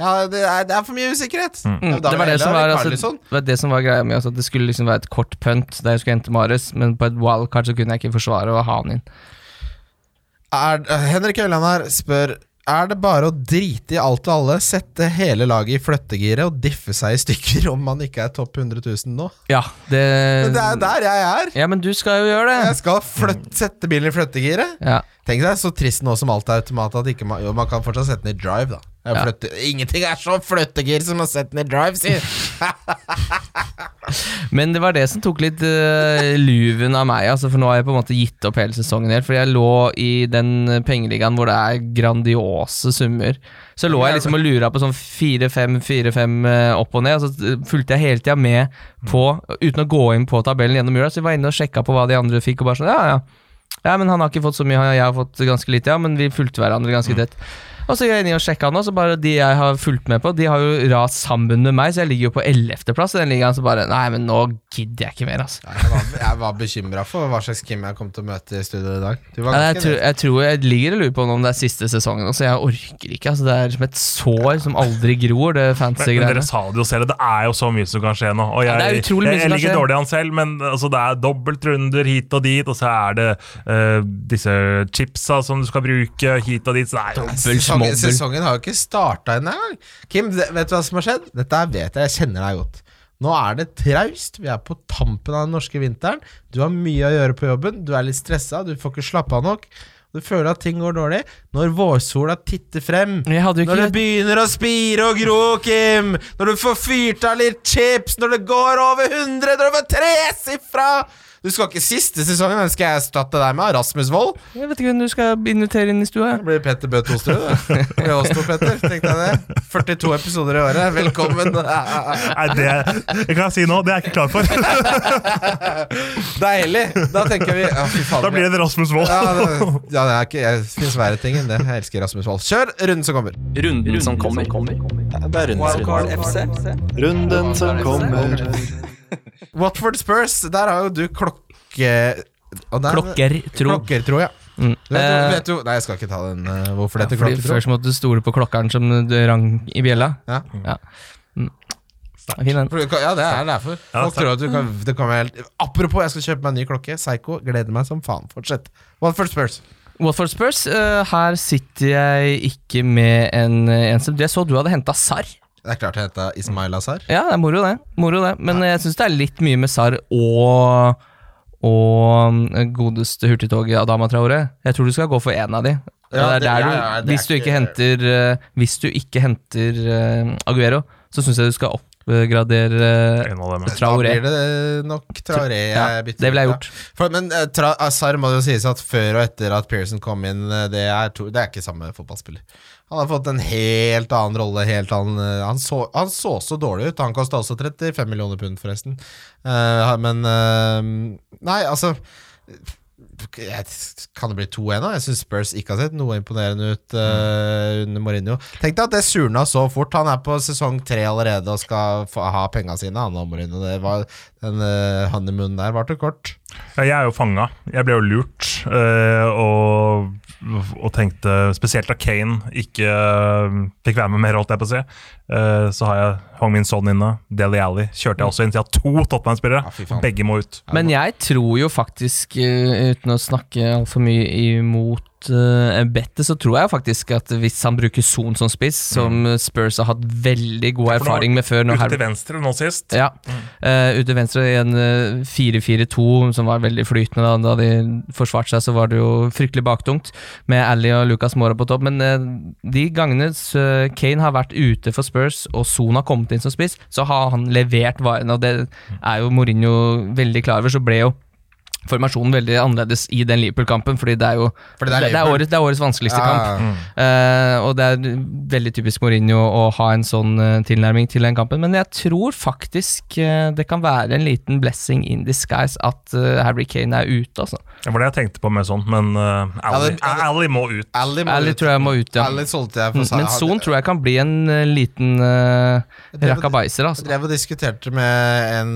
Ja, det er, det er for mye usikkerhet. Mm, Ja, det, var det, som var, altså, det var det som var greia med altså, at det skulle liksom være et kort punt der jeg skulle hente Mares, men på et wildcard så kunne jeg ikke forsvare å ha han inn. Er, Henrik Øyland her spør Er det bare å drite i alt og alle, sette hele laget i flyttegiret og diffe seg i stykker om man ikke er topp 100 000 nå? Ja, det, Men det er der jeg er! Ja, men du skal jo gjøre det. Jeg skal flytte, sette bilen i flyttegiret. Ja. Tenk deg så trist nå som alt er automat at ikke man, jo, man kan fortsatt sette den i drive, da. Ja. ingenting er så flyttegir som å sette i drive, sier <laughs> Men det var det som tok litt uh, luven av meg, altså, for nå har jeg på en måte gitt opp hele sesongen helt. Fordi jeg lå i den pengeligaen hvor det er grandiose summer. Så lå jeg liksom og lura på sånn 4-5, 4-5 eh, opp og ned, og så fulgte jeg hele tida med på, uten å gå inn på tabellen gjennom jula, så jeg var inne og sjekka på hva de andre fikk, og bare sånn, ja, ja. Ja, men han har ikke fått så mye, jeg har fått ganske lite, ja, men vi fulgte hverandre ganske tett. Og så gikk jeg inn og sjekka nå, så bare de jeg har fulgt med på, de har jo rast sammen med meg, så jeg ligger jo på ellevteplass i den ligaen, så bare Nei, men nå gidder jeg ikke mer, altså. Jeg var, jeg var bekymra for hva slags Kim jeg kom til å møte i studio i dag. Du var Ja, jeg, tror, jeg tror jeg ligger og lurer på om det er siste sesongen, også. jeg orker ikke. Altså, det er som et sår som aldri gror, det fancy-greiene. dere sa det jo selv, det er jo så mye som kan skje nå. Og jeg, Ja, det er utrolig mye jeg, jeg ligger dårlig an selv, men altså, det er dobbeltrunder hit og dit, og så er det uh, disse chipsa som du skal bruke hit og dit. Så det er jo Sesongen, sesongen har jo ikke starta ennå engang. Kim, vet du hva som har skjedd? Dette vet jeg, jeg kjenner deg godt. Nå er det traust. Vi er på tampen av den norske vinteren. Du har mye å gjøre på jobben. Du er litt stressa, du får ikke slappe av nok. Du føler at ting går dårlig når vårsola titter frem. Når det begynner å spire og gro, Kim! Når du får fyrt av litt chips, når det går over 100, når du får tresifra! Du skal ikke siste sesongen, hvem skal jeg erstatte deg med? Rasmus Wold? Jeg vet ikke hvem du skal invitere inn i stua. Det blir Petter Bø Tosterud, det. Det blir oss to, Petter. Tenkte jeg det. 42 episoder i året. Velkommen. Nei, det, det kan jeg si nå, det er jeg ikke klar for. Deilig. Da tenker vi Å, fy faen. Da blir det Rasmus Wold. ja, det, ja, det er ikke Det fins verre ting enn det. Jeg elsker Rasmus Wold. Kjør runden som kommer. Runden som kommer. Det er rundens Wildcard runde. FC. Runden som kommer. <laughs> Watford Spurs, der har jo du klokke... og der- Klokker, tro. Klokker, tror jeg. Mm. Du vet, jo- Eh, vet du, Nei, jeg skal ikke ta den. eh, hvorfor det heter fordi klokketro. Først måtte du stole på klokkeren som du rang i bjella. Ja. Ja. Mm. Fin den. Du Ja, det er derfor. Ja, Folk tror at du kan, det kan helt Apropos, jeg skal kjøpe meg en ny klokke. Psycho. Gleder meg som faen. Fortsett. Watford Spurs. Watford Spurs, uh, her sitter jeg ikke med en eneste Jeg så du hadde henta Sarr. Det er klart det heter Ismail Azar. Ja, det er moro, det. Moro det. Men jeg syns det er litt mye med Sar og og mm, godeste hurtigtoget Adama Traore. Jeg tror du skal gå for én av de. Ja, det du, ja, det er hvis, du ikke ikke- henter, eh, hvis du ikke henter eh, Aguero, så syns jeg du skal oppgradere Traoré. av dem. Da blir det nok Traoré jeg Ja, bytter det ville jeg gjort. For, men eh, tra Azar må det jo sies at før og etter at Pearson kom inn, eh, det er, to, det er ikke samme fotballspiller. Han har fått en helt annen rolle. Helt annen, eh, han, så, han så så dårlig ut. Han kosta også 35 millioner pund, forresten. Uh, men uh, Nei, altså jeg, Kan det bli 2-1 nå? Jeg syns Spurs ikke har sett noe imponerende ut uh, under Mourinho. Tenk deg at det surna så fort. Han er på sesong tre allerede og skal få, ha penga sine. Han og Mourinho. Det var, den honeymoonen der varte kort. Ja, Jeg er jo fanga. Jeg ble jo lurt. og, og tenkte spesielt da Kane ikke eh, fikk være med mer, holdt jeg på å si. Eh, så har jeg Hong Min Son inne. Deli Alli kjørte jeg også inn Så jeg har to Tottenham-spillere. Ja. Begge må ut. Men jeg tror jo faktisk, eh, uten å snakke altfor mye imot uh, bettet, så tror jeg faktisk at hvis han bruker Son som spiss, som Spurs har hatt veldig god nå- erfaring med før Ute her- til venstre nå sist. Ja. Eh, ute til venstre i en eh, 4-4-2 som var veldig flytende. Da, da de forsvarte seg, så var det jo fryktelig baktungt med Ally og Lucas Mora på topp. Men eh, de gangene eh, Kane har vært ute for Spurs, og Son har kommet inn som spiss, så har han levert varene, og det er jo Mourinho veldig klar over. Så ble jo formasjonen veldig annerledes i den Liverpool-kampen, fordi det er jo Fordi det er det, det, er årets, det er årets vanskeligste Ja, kamp. Uh, og det er veldig typisk Mourinho å ha en sånn uh, tilnærming til den kampen, men jeg tror faktisk uh, det kan være en liten blessing in disguise at Harry Kane er ute, altså. Det var det jeg tenkte på med sånn, men uh, Alli må ut. Ally, Ally tror jeg må ut, ja. Ally solgte jeg for Mm, Men Son tror jeg kan bli en liten uh, drev- rakkabaiser, Jeg altså. drev og diskuterte med en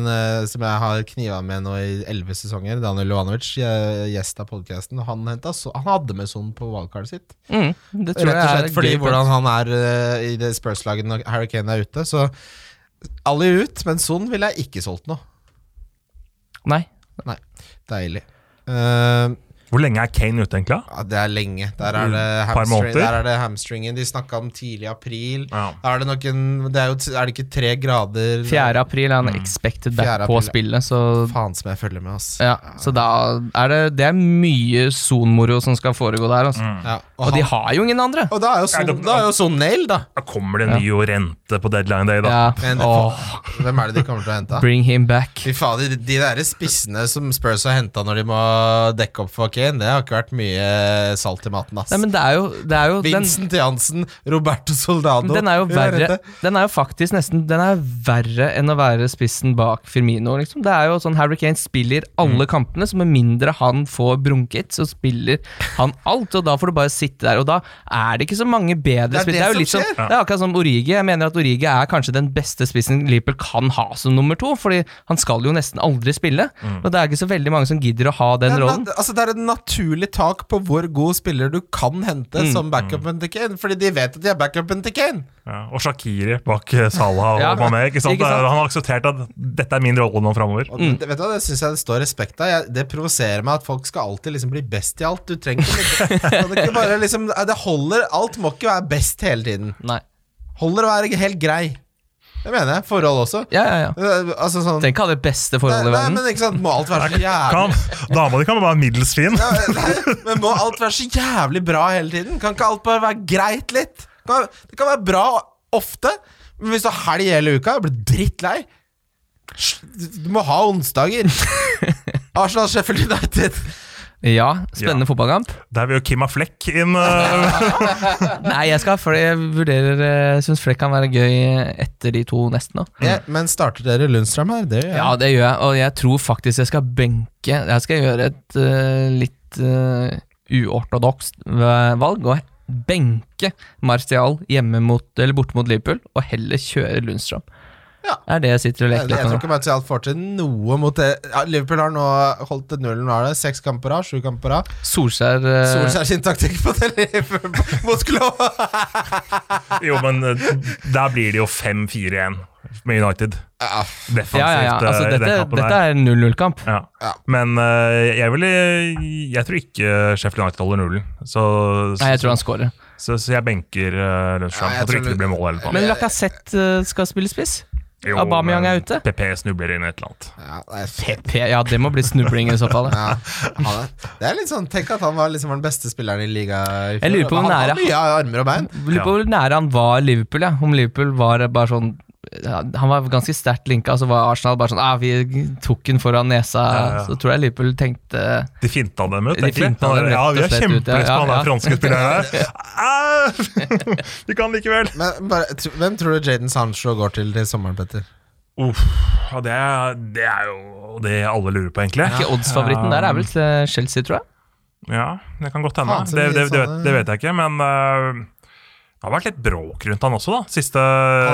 som jeg har kniva med nå i elleve sesonger, Daniel Jovanovic, eh, gjest av podkasten. Han, han hadde med sånn på valgkartet sitt. Mm, det tror Rett og slett fordi gøy. hvordan han er uh, i det Spurs-laget når Harry Kane er ute. Så alle ut, men Son ville jeg ikke solgt nå. Nei. Nei. Deilig. Eh, Hvor lenge er Kane ute, egentlig? ja, det er lenge. Der er det, hamstring, der er det hamstringen. De snakka om tidlig april. Ja. Er det noen, Det er jo Er det ikke tre grader 4. april er han Mm. expected 4. back på spillet, så Faen som jeg følger med, ass. ja, Så da er det Det er mye sonmoro som skal foregå der, altså. Ja, Og de har jo ingen andre! og da er jo sånn, da er jo nail, da. Da kommer det ny rente på deadline day, da. Ja. Men oh. hvem er det de kommer til å hente? bring him back. Fy fader, de, de der spissene som Spurs har henta når de må dekke opp for Kane, det har ikke vært mye salt i maten, ass. Nei, men det er jo, det er jo den, Vincent Jansen, Roberto Soldado den er jo verre Den er jo faktisk nesten Den er verre enn å være spissen bak Firmino, liksom. Det er jo sånn Harry Kane spiller alle kampene, så med mindre han får brunket, så spiller han alt, og da får du bare sitte der. Og da er det ikke så mange bedre Det er det Det er jo litt som skjer. Det er akkurat som Origi. Jeg mener at Origi er kanskje den beste spissen Liverpool kan ha som nummer to, fordi han skal jo nesten aldri spille. Og det er ikke så veldig mange som gidder å ha den Det rollen. altså, det er et naturlig tak på hvor god spiller du kan hente Mm. som backupen til Kane, fordi de vet at de er backupen til Kane. Ja, og Shakiri bak eh, Salah og <laughs> Ja, Mané. Ikke sant? ikke sant? Han har akseptert at dette er min rolle nå framover. Mm. det, vet du det syns jeg det står respekt av. Jeg, det provoserer meg at folk skal alltid liksom bli best i alt. Du trenger ikke <laughs> liksom, det, ikke bare liksom, det holder Alt må ikke være best hele tiden. Nei. Holder å være helt grei. Det mener jeg. Forhold også. Ja, ja, ja. Eh, Altså sånn Tenk å ha det beste forholdet i nei, men ikke sant, må alt være så jævlig Kan, dama di kan være middels fin. Ja, nei, Men må alt være så jævlig bra hele tiden? Kan ikke alt bare være greit litt? Kan, det kan være bra ofte, men hvis du har helg hele uka, blir du drittlei. Du må ha onsdager. <laughs> Arsenal Sheffield United. Ja, spennende fotballkamp. Der vil jo Kim ha Flekk inn. <laughs> eh, Nei, jeg skal for jeg vurderer Jeg syns Flekk kan være gøy etter de to neste nå. Ja, men starter dere Lundstrøm her? Det gjør jeg. Ja, det gjør jeg, og jeg tror faktisk jeg skal benke Jeg skal gjøre et uh, litt uh, uortodokst eh, valg og benke Martial hjemme mot, eller borte mot Liverpool, og heller kjøre Lundstrøm. Ja. Det er det jeg sitter og leker litt med. jeg tror ikke. Martial får til noe mot det. Ja, Liverpool har nå holdt til nullen. Nå er det? Seks kamper av. Sju kamper av. Solskjær uh... Solskjær sin taktikk på det Liverpool mot Klo! <laughs> Jo, men eh, der blir det jo 5-4-1 med United. Ja, Defensivt. Ja, ja, ja. Altså, eh, den dette, dette er 0-0-kamp. Ja. Ja. Men uh, jeg vil, Jeg tror ikke Sheffield United holder nullen. Så, Nei, jeg tror han scorer. så, så jeg benker uh, Lundstrøm. Ja, jeg jeg, tror tror ikke det blir mål Men. Lacassette uh, skal spille spiss? Jo, Aubameyang er ute. PP snubler inn et eller annet. ja, det er. PP, ja, det må bli snubling i så fall. Ja, han er, det er litt sånn Tenk at han var liksom den beste spilleren i liga. i Jeg lurer på fjor. bein. Lurer på hvor nære han var Liverpool, ja. Om Liverpool var bare sånn Han var ganske sterkt linka, så var Arsenal bare sånn ah, Vi tok den foran nesa. Ja, ja. Så tror jeg Liverpool tenkte De finta dem ut, De egentlig. dem ja, vi har kjempelyst på han der franske spilleren her. <laughs> Ah! <laughs> Vi kan likevel. Men bare, Hvem tror du Jaden Sancho går til til sommeren, Petter? Uff, ja, det, er, det er jo det alle lurer på, egentlig. Ikke oddsfavoritten der er vel Chelsea, tror jeg. Ja, det kan godt hende. Det, det, det, vet, det vet jeg ikke, men øh, det har vært litt bråk rundt han også, da. Siste eh,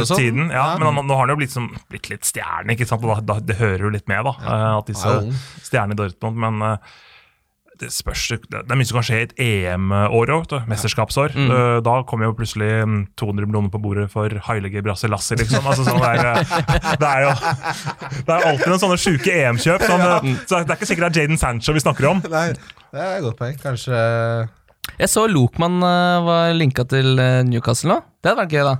og sånn. tiden. Ja, Ja. Men han, nå har han jo blitt, som, blitt litt stjerne, ikke sant? og da, det hører jo litt med, da. ja. at disse er stjernene i Dortmund. Men eh, det spørs Det er mye som kan skje i et EM-år òg, mesterskapsår. Mm. Eh, Da kommer jo plutselig mm, 200 millioner på bordet for Heilige Brasilassi, liksom. Altså, sånn, det, er, eh, det er jo Det er alltid noen sånne sjuke EM-kjøp. Sånn, eh, Så det er ikke sikkert det er Jaden Sancho vi snakker om. Nei, det er et godt poeng. Kanskje Jeg så Lokman uh, var linka til eh, Newcastle nå. Det hadde vært gøy, da.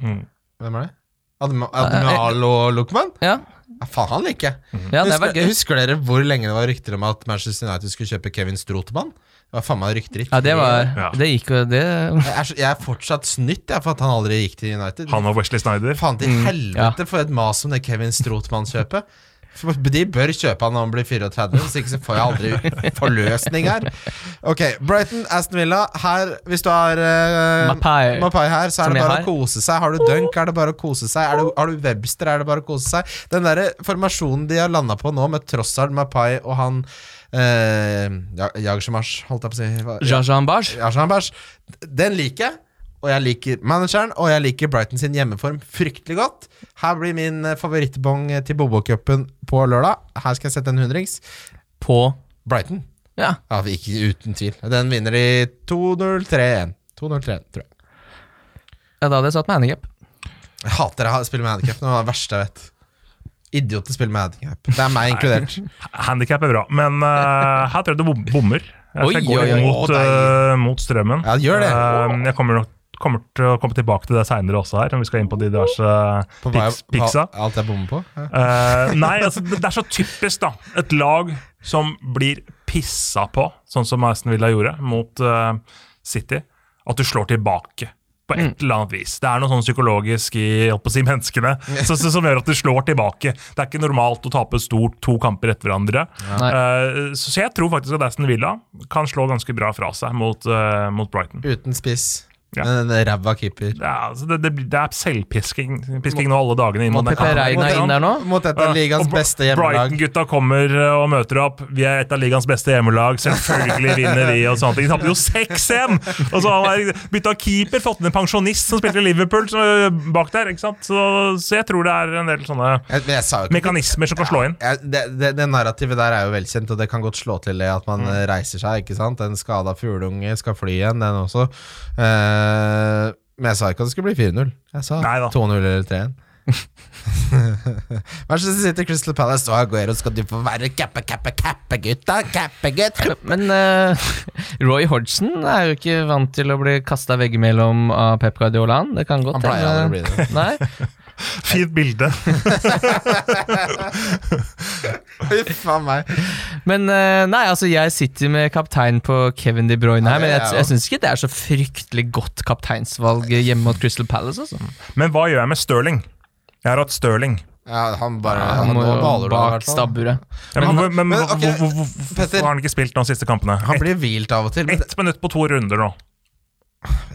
Hvem er det? Adm- Admiral og Lokman? Ja, Ja, faen, han liker jeg. ja det husker, husker dere hvor lenge det var rykter om at Manchester United skulle kjøpe Kevin Strotemann? Det var faen meg rykter Ja, det var Ja. Det gikk jo Det jeg er, jeg er fortsatt snytt jeg, for at han aldri gikk til United. Han og Wesley Snyder. Faen til Mm, helvete for et mas om det Kevin Strotemann-kjøpet. De bør kjøpe han når han blir 34, hvis ikke så får jeg aldri forløsning her. Ok, Brighton, Aston Villa. Her, hvis du har uh, Mapai. Mapai her, så er Som det bare å kose seg. Har du Dunk, er det bare å kose seg. Du, har du Webster, er det bare å kose seg. Den derre formasjonen de har landa på nå, med Trossard, Mapai og han uh, Jagersmash, holdt jeg på å si. Jajan Bars Den liker jeg. Og jeg liker manageren, og jeg liker Brighton sin hjemmeform fryktelig godt. Her blir min eh, favorittbong til Bobo-cupen på lørdag. Her skal jeg sette en hundrings. På Brighton. Ja. Ja, ikke uten tvil. Den vinner i 2-0-3-1. 2-0-3-1, tror jeg. ja, da hadde jeg satt med handikap. Jeg hater å spille med handikap. Det er det verste jeg vet. Idioter spiller med handikap. Det er meg inkludert. <laughs> Handikap er bra, men uh, her tror jeg det bommer. Jeg Oi, jeg går oi, oi. mot, oi, deilig. eh, mot strømmen. Ja, gjør det. Uh, jeg kommer nok kommer til å komme tilbake til det seinere også, her, når vi skal inn på de diverse På piks, piksa. alt jeg bommer på. Ja. Uh, nei, <laughs> altså, det er så typisk, da. Et lag som blir pissa på, sånn som Aston Villa gjorde mot uh, City. At du slår tilbake på Mm. et eller annet vis. Det er noe sånn psykologisk i si, menneskene <laughs> så, som gjør at du slår tilbake. Det er ikke normalt å tape stort to kamper etter hverandre. Eh, så, så jeg tror faktisk at Aston Villa kan slå ganske bra fra seg mot, uh, mot Brighton. Uten spiss. Ja. Ræva keeper. Er, altså, det, det, det er selvpisking pisking nå alle dagene. Må Pepe. Reina inn der nå? Mot et av Ja, ligaens beste hjemmelag. Brighton-gutta kommer uh, og møter opp. Vi er et av ligaens beste hjemmelag. Selvfølgelig vinner vi. og sånne ting. De tapte jo 6-1! Og så har de bytta keeper, fått inn en pensjonist som spilte i Liverpool som er bak der. ikke sant? Så, så jeg tror det er en del sånne Jeg, jeg sa jo ikke mekanismer som kan slå inn. Ja, det, det, det narrativet der er jo velkjent, og det kan godt slå til det at man Mm. eh, reiser seg. ikke sant? En skada fugleunge skal fly igjen, den også. Eh, men jeg sa ikke at det skulle bli 4-0. Jeg sa 2-0 eller 3-1. Manchester City Crystal Palace og Aguero skal du få være kappe, kappe, kappe, gutta! Kappe, gutt! Men uh, Roy Hodgson er jo ikke vant til å bli kasta veggimellom av Pep Guardiola. Det kan godt Han pleier aldri å hende- bli det. Nei. Fint bilde. <laughs> Huff a meg. Men eh, nei, altså jeg sitter med kaptein på Kevin De Bruyne her, Ja, men jeg, jeg syns ikke det er så fryktelig godt kapteinsvalg hjemme mot Crystal Palace. Altså. Men hva gjør jeg med Stirling? Jeg har hatt Stirling. Ja, han bare Han han må jo bak stabburet. Ja, men, men, men, men, hvor- hvor- hvor- hvor- Hvorfor har han ikke spilt de siste kampene? Han blir hvilt av og til. Ett minutt på to runder nå.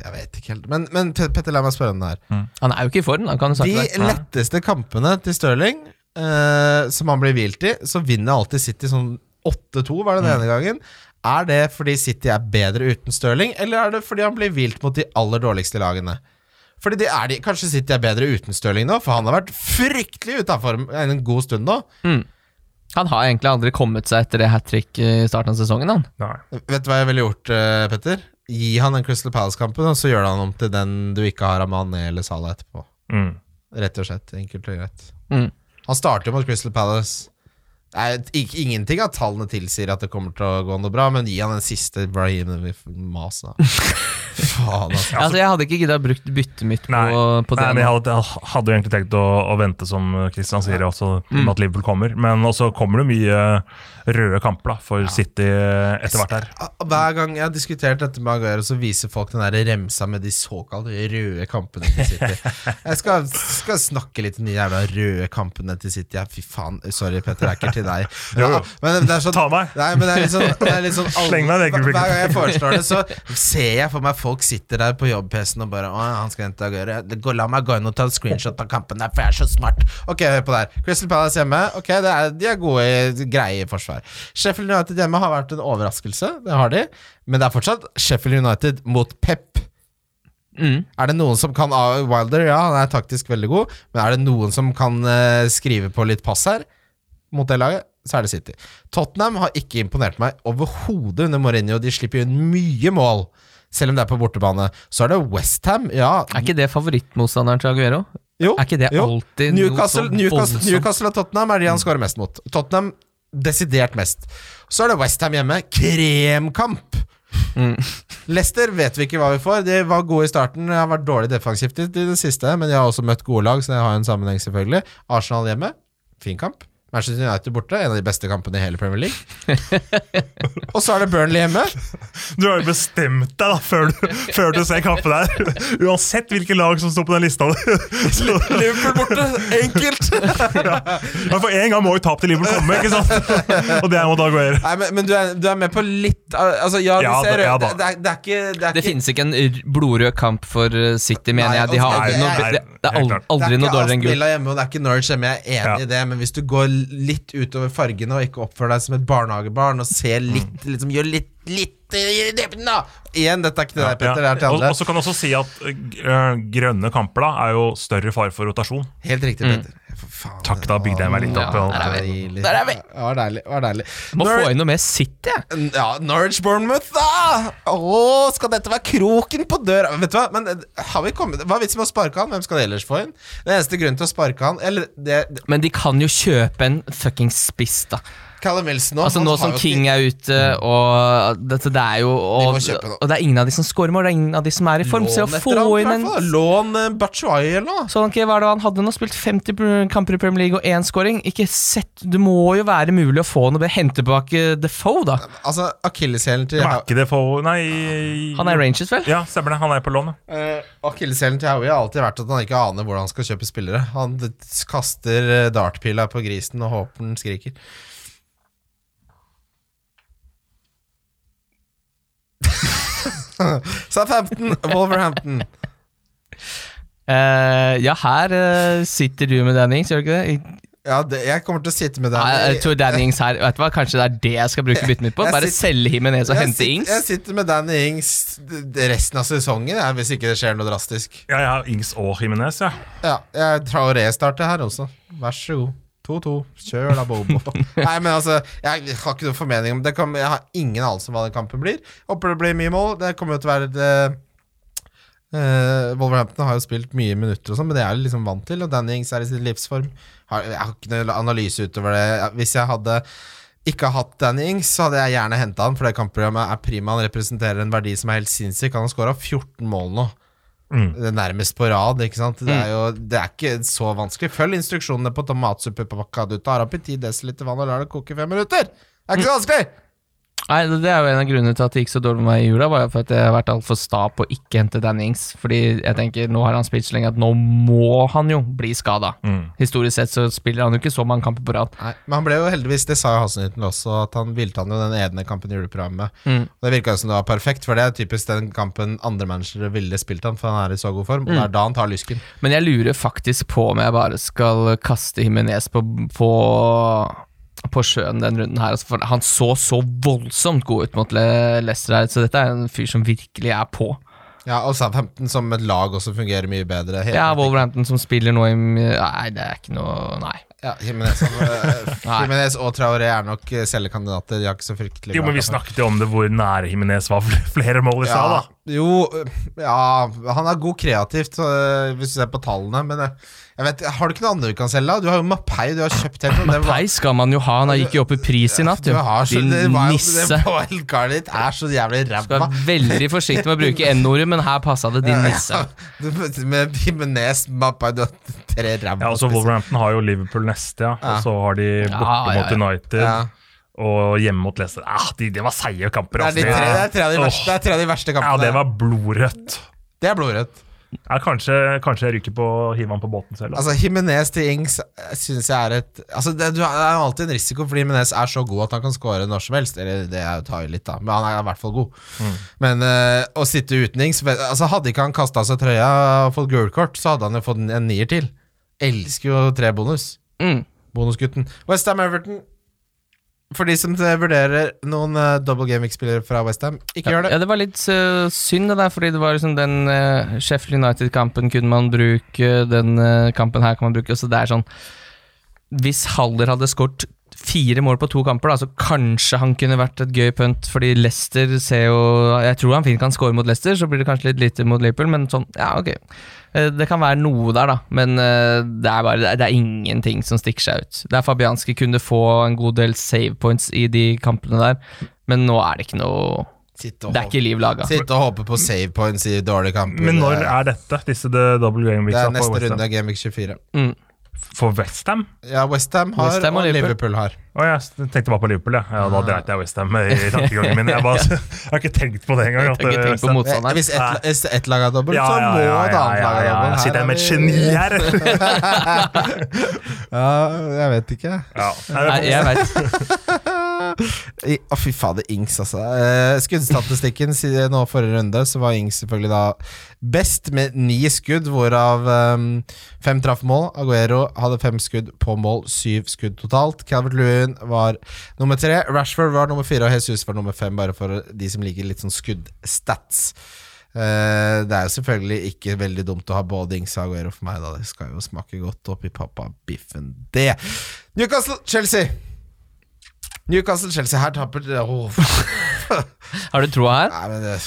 Jeg vet ikke helt Men, men Petter, la meg spørre om det her. Han er jo ikke i form, han kan De det. letteste kampene til Stirling, eh, som han blir hvilt i, så vinner alltid City sånn 8-2, var det den ene gangen. Er det fordi City er bedre uten Stirling, eller er det fordi han blir hvilt mot de aller dårligste lagene? Fordi de er de, Kanskje City er bedre uten Stirling nå, for han har vært fryktelig ute av form en god stund nå. Han har egentlig aldri kommet seg etter det hat trick i starten av sesongen. Han. Nei. Vet du hva jeg ville gjort, eh, Petter? Gi han den Crystal Palace-kampen, og så gjør han om til den du ikke har av Mané eller Salah etterpå. Mm. Rett og slett. Enkelt og greit. Mm. Han starter jo mot Crystal Palace. Ingenting av tallene tilsier at det kommer til å gå noe bra, men gi han den siste Brahim-mas, da. <laughs> Faen, altså. Altså, jeg hadde ikke gidda brukt byttet mitt på, Nei. på det. Nei, men jeg hadde, jeg hadde egentlig tenkt å, å vente, som Christian sier, også, mm. at Liverpool kommer. Men også kommer det mye røde kamper da, for City etter hvert her. Hver gang jeg har diskutert dette med Aguero, så viser folk den der remsa med de såkalt røde kampene til City. <laughs> Jeg skal, skal snakke litt om de jævla røde kampene til City. Ja, fy faen, sorry Petter, det er ikke til deg. Jo, jo. men det er sånn, Ta meg. Nei, men det er litt sånn, det er litt sånn <laughs> Sleng meg i det, hver, gang jeg foreslår det, så ser jeg for meg folk sitter der på jobb-PC-en og bare Å, han skal hente Aguero. Det går- La meg gå inn og ta en screenshot av kampen der, for jeg er så smart. Ok, hør på der. Crystal Palace hjemme. Ok, det er, de er gode, greie i forsvar. Sheffield United hjemme har vært en overraskelse, det har de. Men det er fortsatt Sheffield United mot Pep. Mm. Er det noen som kan Wilder, ja, han er taktisk veldig god, men er det noen som kan uh, skrive på litt pass her, mot det laget, så er det City. Tottenham har ikke imponert meg overhodet under Mourinho. De slipper inn mye mål, selv om det er på bortebane. Så er det Westham, ja. Er ikke det favorittmotstanderen til Aguero? Jo, Er ikke det jo. alltid Newcastle, Newcastle. Newcastle og Tottenham er de han scorer mest mot. Tottenham desidert mest. Så er det Westham hjemme. Kremkamp! Mm. Leicester vet vi ikke hva vi får. De var gode i starten, har vært dårlig defensivt i det siste, men de har også møtt gode lag, så det har en sammenheng, selvfølgelig. Arsenal hjemme, fin kamp. Manchester United borte, en av de beste kampene i hele Premier League. <laughs> og så er det Burnley hjemme. Du har jo bestemt deg da, før du, før du ser kampen der. Uansett hvilke lag som står på den lista. <laughs> Liverpool borte, enkelt! <laughs> ja. Men For en gang må jo tap til Liverpool komme, ikke sant? Og det er mot Aguero. Nei, men, men du, er, du er med på litt Altså, ja, Ja, ser da- ja, det, da. det, er, det er ikke Det, er Det ikke, finnes ikke en blodrød kamp for uh, City, mener Nei, jeg. De har og- aldri nei, noe, det, det er helt aldri, enn aldri det er noe ikke dårligere enn Aston gull. Villa hjemme, og det er ikke Norwich hjemme. Jeg er enig Ja. i det, men hvis du går litt utover fargene og ikke oppfør deg som et barnehagebarn og se litt liksom, Gjør litt, litt i dybden, da! Igjen, dette er ikke til deg, Petter. Det er til Og, andre. og så kan du også si at øh, grønne kamper da er jo større fare for rotasjon. Helt riktig, Petter. For faen. Takk, da bygde jeg meg litt Ja, opp. der er vi. Der er vi. Det var deilig. Var deilig. Må Nor- få inn noe mer City. Ja, Norwich Bournemouth, da! Å, skal dette være kroken på døra? Vet du hva, men eh, har vi kommet Hva er vitsen med å sparke han? Hvem skal de ellers få inn? Den eneste grunnen til å sparke han Eller det, det Men de kan jo kjøpe en fucking spiss, da. Callum Wilson nå Altså Nå som King er ute, og dette, det er jo og, og det er ingen av de som scorer mål, det er ingen av de som er i form. Så Lån å etter få inn en. Lån Bachuay eller noe. Sånn, okay, Hva er det han hadde nå? Spilt 50 kamper i Premier League og én scoring? Ikke sett Det må jo være mulig å få noe Hente tilbake Defoe, da. Altså, akilleshælen til er ikke Defoe, Nei Han er Rangers, vel? Ja, stemmer det. Han er på lån, ja. uh, Akilleshælen til Howie har alltid vært at han ikke aner hvordan han skal kjøpe spillere. Han kaster dartpila på grisen og håper den skriker. <laughs> Southampton, Wolverhampton. Uh, ja, her uh, sitter du med Danny Ings, gjør du ikke det? Ja, det, jeg kommer til å sitte med Dannings. her Vet du hva, Kanskje det er det jeg skal bruke byttet mitt på? Jeg Bare sitter- selge Himinez og hente Ings? jeg sitter med Danny Ings resten av sesongen, jeg, hvis ikke det skjer noe drastisk. Ja, jeg har Ings og Jimenez, ja. Ja, jeg tror å restarte her også. Vær så god. 2-2. Kjør da, Bobo. <laughs> Nei, men altså, jeg har ikke noen formening om det. Kan, jeg har ingen anelse om hva den kampen blir. Håper det blir mye mål. Det kommer jo til å være det uh, Wolverhampton har jo spilt mye minutter og sånn, men det er jeg liksom vant til. Og Danny Ings er i sin livsform. Har, jeg har ikke noen analyse utover det. Hvis jeg hadde ikke hatt Danny Ings, så hadde jeg gjerne henta han, for det kampprogrammet er prima. Han representerer en verdi som er helt sinnssyk. Han har skåra 14 mål nå. Mm. Det er nærmest på rad, ikke sant. Det er jo det er ikke så vanskelig. Følg instruksjonene på tomatsuppepakka. Du tar oppi 10 dl vann og lar det koke i fem minutter. Det er ikke så vanskelig! Nei, det er jo en av grunnene til at det gikk så dårlig med meg i jula, var jo for at jeg har vært altfor sta på å ikke hente Danny Ings. Fordi jeg tenker, nå har han spilt så lenge at nå må han jo bli skada. Mm. Historisk sett så spiller han jo ikke så mange kamper på rad. Nei, men han ble jo heldigvis, det sa jo Hasenhytten også, at han hvilte han jo den ene kampen i juleprogrammet. Mm. Det virka som det var perfekt, for det er typisk den kampen andre managere ville spilt han, for han er i så god form. Og det er da han tar lysken. Men jeg lurer faktisk på om jeg bare skal kaste Himinez på, på, på sjøen den runden her. altså, For han så så voldsomt god ut mot Leicester her, så dette er en fyr som virkelig er på. Ja, og Southampton som et lag også fungerer mye bedre. Helt Ja. Wolverhampton som spiller nå i Nei, det er ikke noe Nei. Ja, Jimenez, eh, <laughs> Nei. Jimenez og Traoré er nok eh. De har ikke så fryktelig Jo, men Vi snakket jo om det hvor nære Jimenez var flere mål i stad. ja, da. Jo, ja Han er god kreativt, øh, hvis du ser på tallene, men øh, jeg vet, har du ikke noe andre du kan selge? da? Du har jo Mapei, du har kjøpt helt noe. Mapei skal man jo ha, han gikk jo opp i pris i natt, Du har så, Din det var nisse. Det wildcardet ditt er så jævlig Skal være veldig forsiktig med å bruke N-ordet, men her passa det, din nisse. Ja, du- Med Pimenes, Mapei, du har tre ræva. Ja, altså Wolverhampton har jo Liverpool neste, ja. Ja. og så har de borte Ja, ja, mot ja. United Ja. og hjemme mot Leicester. Ah, de, det var seige kamper. Det er, de altså. tre, det, er tre av de verste, det er tre av de verste Ja, det var blodrødt. Det er blodrødt. Ja, kanskje, kanskje jeg ryker på å hive han på båten selv. Altså, Jimenez til Ings syns jeg er et Altså, det, det er jo alltid en risiko, fordi Jimenez er så god at han kan score når som helst. Eller det er jo litt, da, men han er i hvert fall god. Men øh, å sitte uten Ings altså, Hadde ikke han kasta seg trøya og fått gult kort, så hadde han jo fått en, en nier til. Elsker jo tre bonus. Mm. Bonusgutten. Westham Everton. For de som eh, vurderer noen uh, double game-spillere fra Westham, ikke gjør det. Ja, det var litt uh, synd, det der, fordi det var liksom den uh, Sheffield United-kampen kunne man bruke, den uh, kampen her kan man bruke, så det er sånn Hvis Haller hadde skåret fire mål på to kamper, da, så kanskje han kunne vært et gøy punt, fordi Leicester ser jo Jeg tror han fint kan score mot Leicester, så blir det kanskje litt lite mot Liverpool, men sånn, ja, ok. Eh, Det kan være noe der, da, men eh, det er bare det er ingenting som stikker seg ut. Der Fabianski kunne få en god del save points i de kampene der, men nå er det ikke noe Det er ikke liv laga. Sitte og håpe på save points i dårlige kamper. Men når er dette? Disse double game det er neste runde av Game Week 24. Mm. For Westham? Ja, Westham har, West Ham og og Liverpool. Liverpool har. Å, jeg tenkte bare på Liverpool, ja. ja da dreit jeg Westham i tankegangen min. Jeg, bare, <laughs> <laughs> jeg har ikke tenkt på det engang. Jeg tenkt på motstanderen. Hvis ett et, ett lag har dobbelt, Ja, så må ja, et ja, annet ja, lag ha ja, dobbelt. ja. Sitter jeg med et geni her? <laughs> Ja, jeg vet ikke. Ja. Nei, jeg er- Å, fy fader, Ings, altså. Eh, skuddstatistikken nå forrige runde, så var Ings selvfølgelig da best med ni skudd, hvorav um, fem traff mål. Aguero hadde fem skudd på mål, syv skudd totalt. Calvert Lewin var nummer tre. Rashford var nummer fire, og Jesus var nummer fem, bare for de som liker litt sånn skuddstats. Uh, det er jo selvfølgelig ikke veldig dumt å ha både Ings og Aguero for meg, da. Det skal jo smake godt oppi pappa-biffen, det. Newcastle, Chelsea. Newcastle-Chelsea her taper oh. <laughs> Har du troa her? Nei, men det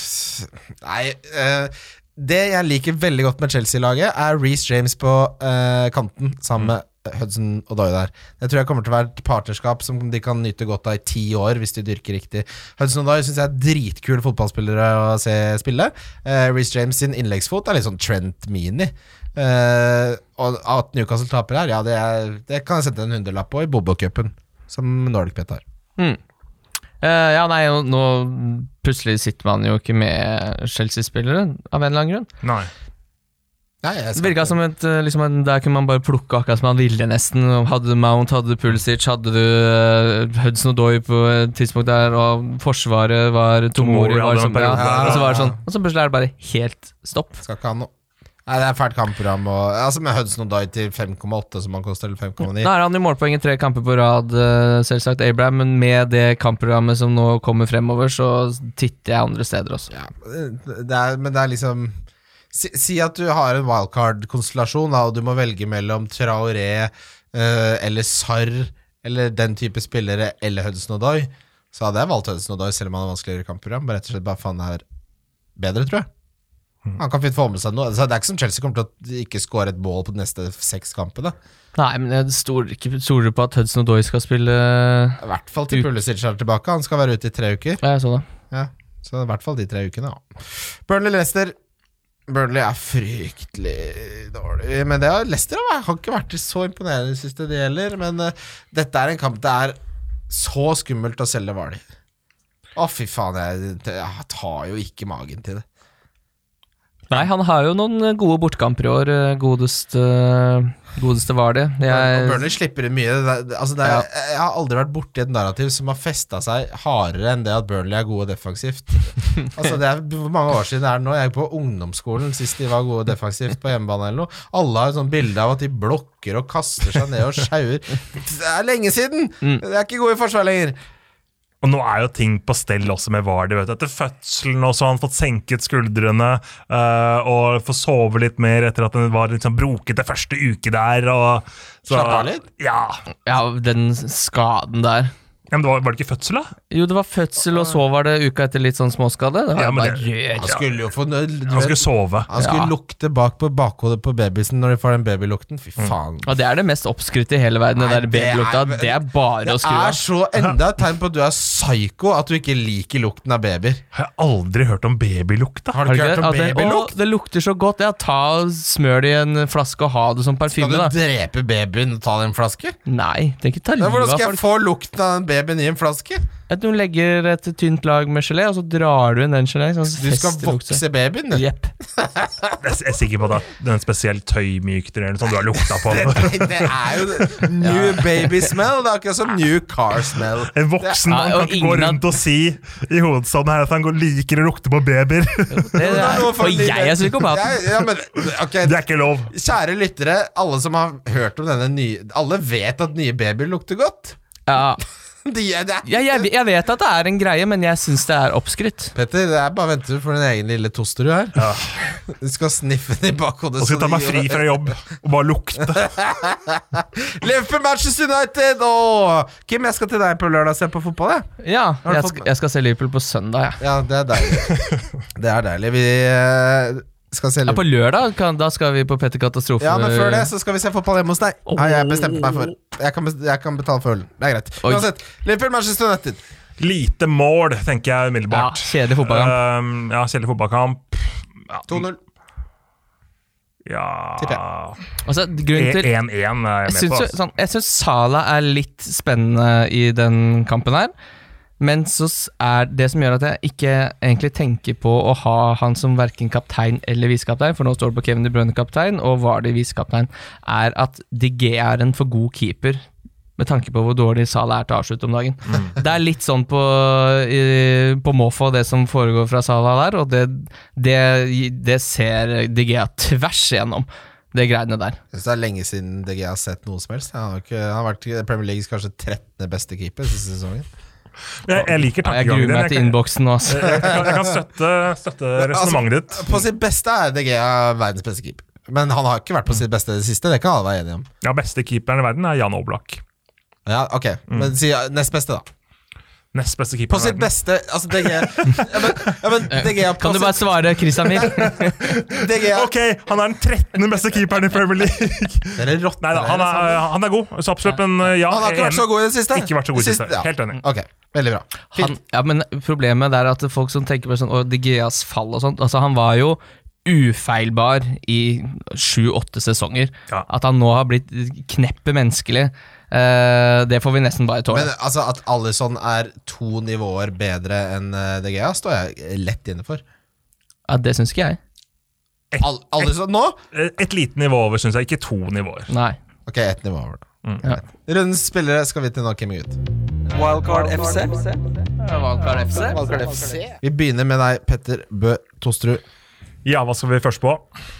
Nei. uh, det jeg liker veldig godt med Chelsea-laget, er Reece James på uh, kanten sammen med Hudson og Doy der. Det tror jeg kommer til å være et partnerskap som de kan nyte godt av i ti år, hvis de dyrker riktig. Hudson og Doy syns jeg er dritkule fotballspillere å se spille. Uh, Reece James sin innleggsfot er litt sånn Trent Mini. Uh, og at Newcastle taper her, ja, det, er, det kan jeg sette en hundrelapp på i Bobo-cupen, som Nordic Bet har. Mm. Uh, ja, nei, nå plutselig sitter man jo ikke med Chelsea-spillere, av en eller annen grunn. Nei. Nei, Det virka som et eh, liksom Der kunne man bare plukke akkurat som man ville, nesten. Hadde du Mount, hadde du Pulisic, hadde du uh, Hudson Odoi på et tidspunkt der, og Forsvaret var Tomori. Tomori Var hadde sånn, ja, periode og så var det sånn Og så plutselig er det bare helt stopp. Skal ikke ha noe. Nei, det er fælt kampprogram. Og, altså Med Hudson og Dye til 5,8, som han koster, eller 5,9. Nå er han i målpoeng i tre kamper på rad, eh, selvsagt, Abraham, men med det kampprogrammet som nå kommer fremover, så titter jeg andre steder også. Ja, det er, men det er liksom Si, si at du har en wildcard-konstellasjon, og du må velge mellom Traoré uh, eller Sarr eller den type spillere eller Hudson og Dye, så hadde jeg valgt Hudson og Dye, selv om han har vanskeligere kampprogram. Bare rett og slett bare faen han er bedre, tror jeg. Han kan fint få med seg noe. Det er ikke som Chelsea kommer til å ikke skåre et mål på de neste seks kampene. Nei, men jeg stoler ikke på at Hudson Odoi skal spille I hvert fall til Pulisic er tilbake. Han skal være ute i tre uker. Ja, jeg så det. Ja, så i hvert fall de tre ukene. Ja. Burnley Leicester. Burnley er fryktelig dårlig. Men det har Leicester har har ikke vært så imponerende i siste, det gjelder. Men uh, dette er en kamp det er så skummelt å selge Hvaler. Å, fy faen, jeg, jeg tar jo ikke magen til det. Nei, han har jo noen eh, gode bortkamper i år, eh, godeste, godeste var det. Jeg, Burnley slipper inn mye. Er- altså det er, Jeg har aldri vært borti et narrativ som har festa seg hardere enn det at Burnley er gode defensivt. <laughs> altså Det er Hvor mange år siden det er det nå? Jeg gikk på ungdomsskolen sist de var gode defensivt på hjemmebane eller noe. Alle har et sånt bilde av at de blokker og kaster seg ned og sjauer. Det er lenge siden! Mm. De er ikke gode i forsvar lenger. Og nå er jo ting på stell også med Vardi. vet du. Etter fødselen også har han fått senket skuldrene eh, og fått sove litt mer etter at den var liksom brokete første uke der. Og, så, Slapp av litt? Ja. ja, den skaden der. Ja, men det var, var det ikke fødsel, da? Jo, det var fødsel, og så var det uka etter litt sånn småskade. Det var Ja, men det- Han skulle jo få nød, Han skulle sove. Han skulle Ja. lukte bak på bakhodet på babysen når de får den babylukten. Fy faen. Og det er det mest oppskrytte i hele verden, Nei, den der det er- babylukta. Det er bare Det å skru Det er så enda et tegn på at du er psyko, at du ikke liker lukten av babyer. Har jeg aldri hørt om babylukta. Har du ikke hørt om det? Babylukt? å, det lukter så godt. Ja, ta og Smør det i en flaske og ha det som Skal du da. drepe babyen og ta den flaske? Nei, det er ikke ta livet av folk. hvordan skal jeg få lukten av den babyen i en flaske? At du legger et tynt lag med gelé, og så drar du inn den geleen. Sånn Du skal vokse babyen, du. Jepp. <laughs> Jeg er sikker på at det er en spesiell noe sånt du har lukta på. <laughs> Det, det er jo new baby smell. Det er akkurat som new car smell. En voksen mann kan ikke gå rundt og si i hovedstaden her at han liker å lukte på babyer. <laughs> Er er, og jeg er psykopat. Ja, ja, men, ok, Det er ikke lov. Kjære lyttere, alle som har hørt om denne nye Alle vet at nye babyer lukter godt. Ja. <laughs> De, er- det er, Jeg, jeg, jeg vet at det er en greie, men jeg syns det er oppskrytt. Petter, det er bare å vente for din egen lille toster du er. <laughs> Du skal sniffe den i bakhodet. Og skal ta meg fri fra jobb og bare lukte. <laughs> Liverpool Manchester United! Og Kim, jeg skal til deg på lørdag og se på fotball. Jeg. Ja, Har jeg fått- skal, jeg skal se Liverpool på søndag, jeg. Ja, det er deilig. Det er deilig. Vi eh, skal se Ja, på lørdag kan, da skal vi på Petter Katastrofe. Ja, men før det så skal vi se fotball hjemme hos deg. Har jeg bestemt meg for. Jeg kan, jeg kan betale for ølen. Det er greit. Oi. Uansett, Liverpool Manchester United. Lite mål, tenker jeg umiddelbart. Ja, kjedelig fotballkamp. Um, ja, kjedelig fotballkamp. Ja, 2-0. Ja altså, 1-1 er jeg Jeg med på. Altså. sånn, jeg syns Sala er litt spennende i den kampen her. Men så er det som gjør at jeg ikke egentlig tenker på å ha han som verken kaptein eller visekaptein, for nå står det på Kevin De Bruyne kaptein, og var det visekaptein, er at DG er en for god keeper. Med tanke på hvor dårlig Sala er til å avslutte om dagen. Det er litt sånn på, i, på måfå, det som foregår fra Sala der, og det, det, det ser DG tvers igjennom, det greiene der. Jeg synes det er lenge siden DG har sett noe som helst. Han har, ikke, han har vært Premier Leagues kanskje 13. beste keeper siste sesongen. Jeg, jeg liker Ja, jeg gruer meg til innboksen nå, altså. <laughs> jeg, kan, jeg kan støtte, støtte resonnementet ditt. På sitt beste er DG verdens beste keeper. Men han har ikke vært på sitt beste i det siste, det kan alle være enige om. Ja, Beste keeperen i verden er Jan Oblak. Ja, ok, Men si nest beste, da. Nest beste På keeper i sitt verden. beste Altså, DG ja, men, ja, men DG er på Kan du bare sitt- svare, Christian er- Ok, han er den 13. beste keeperen i Premier League. Dere rotter Nei da, han er, han er god, så absolutt, men ja Han har ikke vært så god i det siste. Ikke vært så god i det siste. ja. Helt enig. Okay. veldig bra. Han, ja, men problemet er at folk som tenker på sånn Å, Digeas fall og sånt Altså, han var jo ufeilbar i sju-åtte sesonger. Ja. At han nå har blitt kneppet menneskelig, det får vi nesten bare tåle. Men altså at Alison er to nivåer bedre enn eh, De Gea, står jeg lett inne for. ja, det syns ikke jeg. Al Alison nå? Et, Et lite nivå over, syns jeg. Ikke to nivåer. Nei. Ok, ett nivå over. da. Ja. Rundens spillere skal vi til nå, Kim Gutt. Wildcard FC. Wildcard FC. Vi begynner med deg, Petter Bø Tosterud, Ja, hva skal vi først på?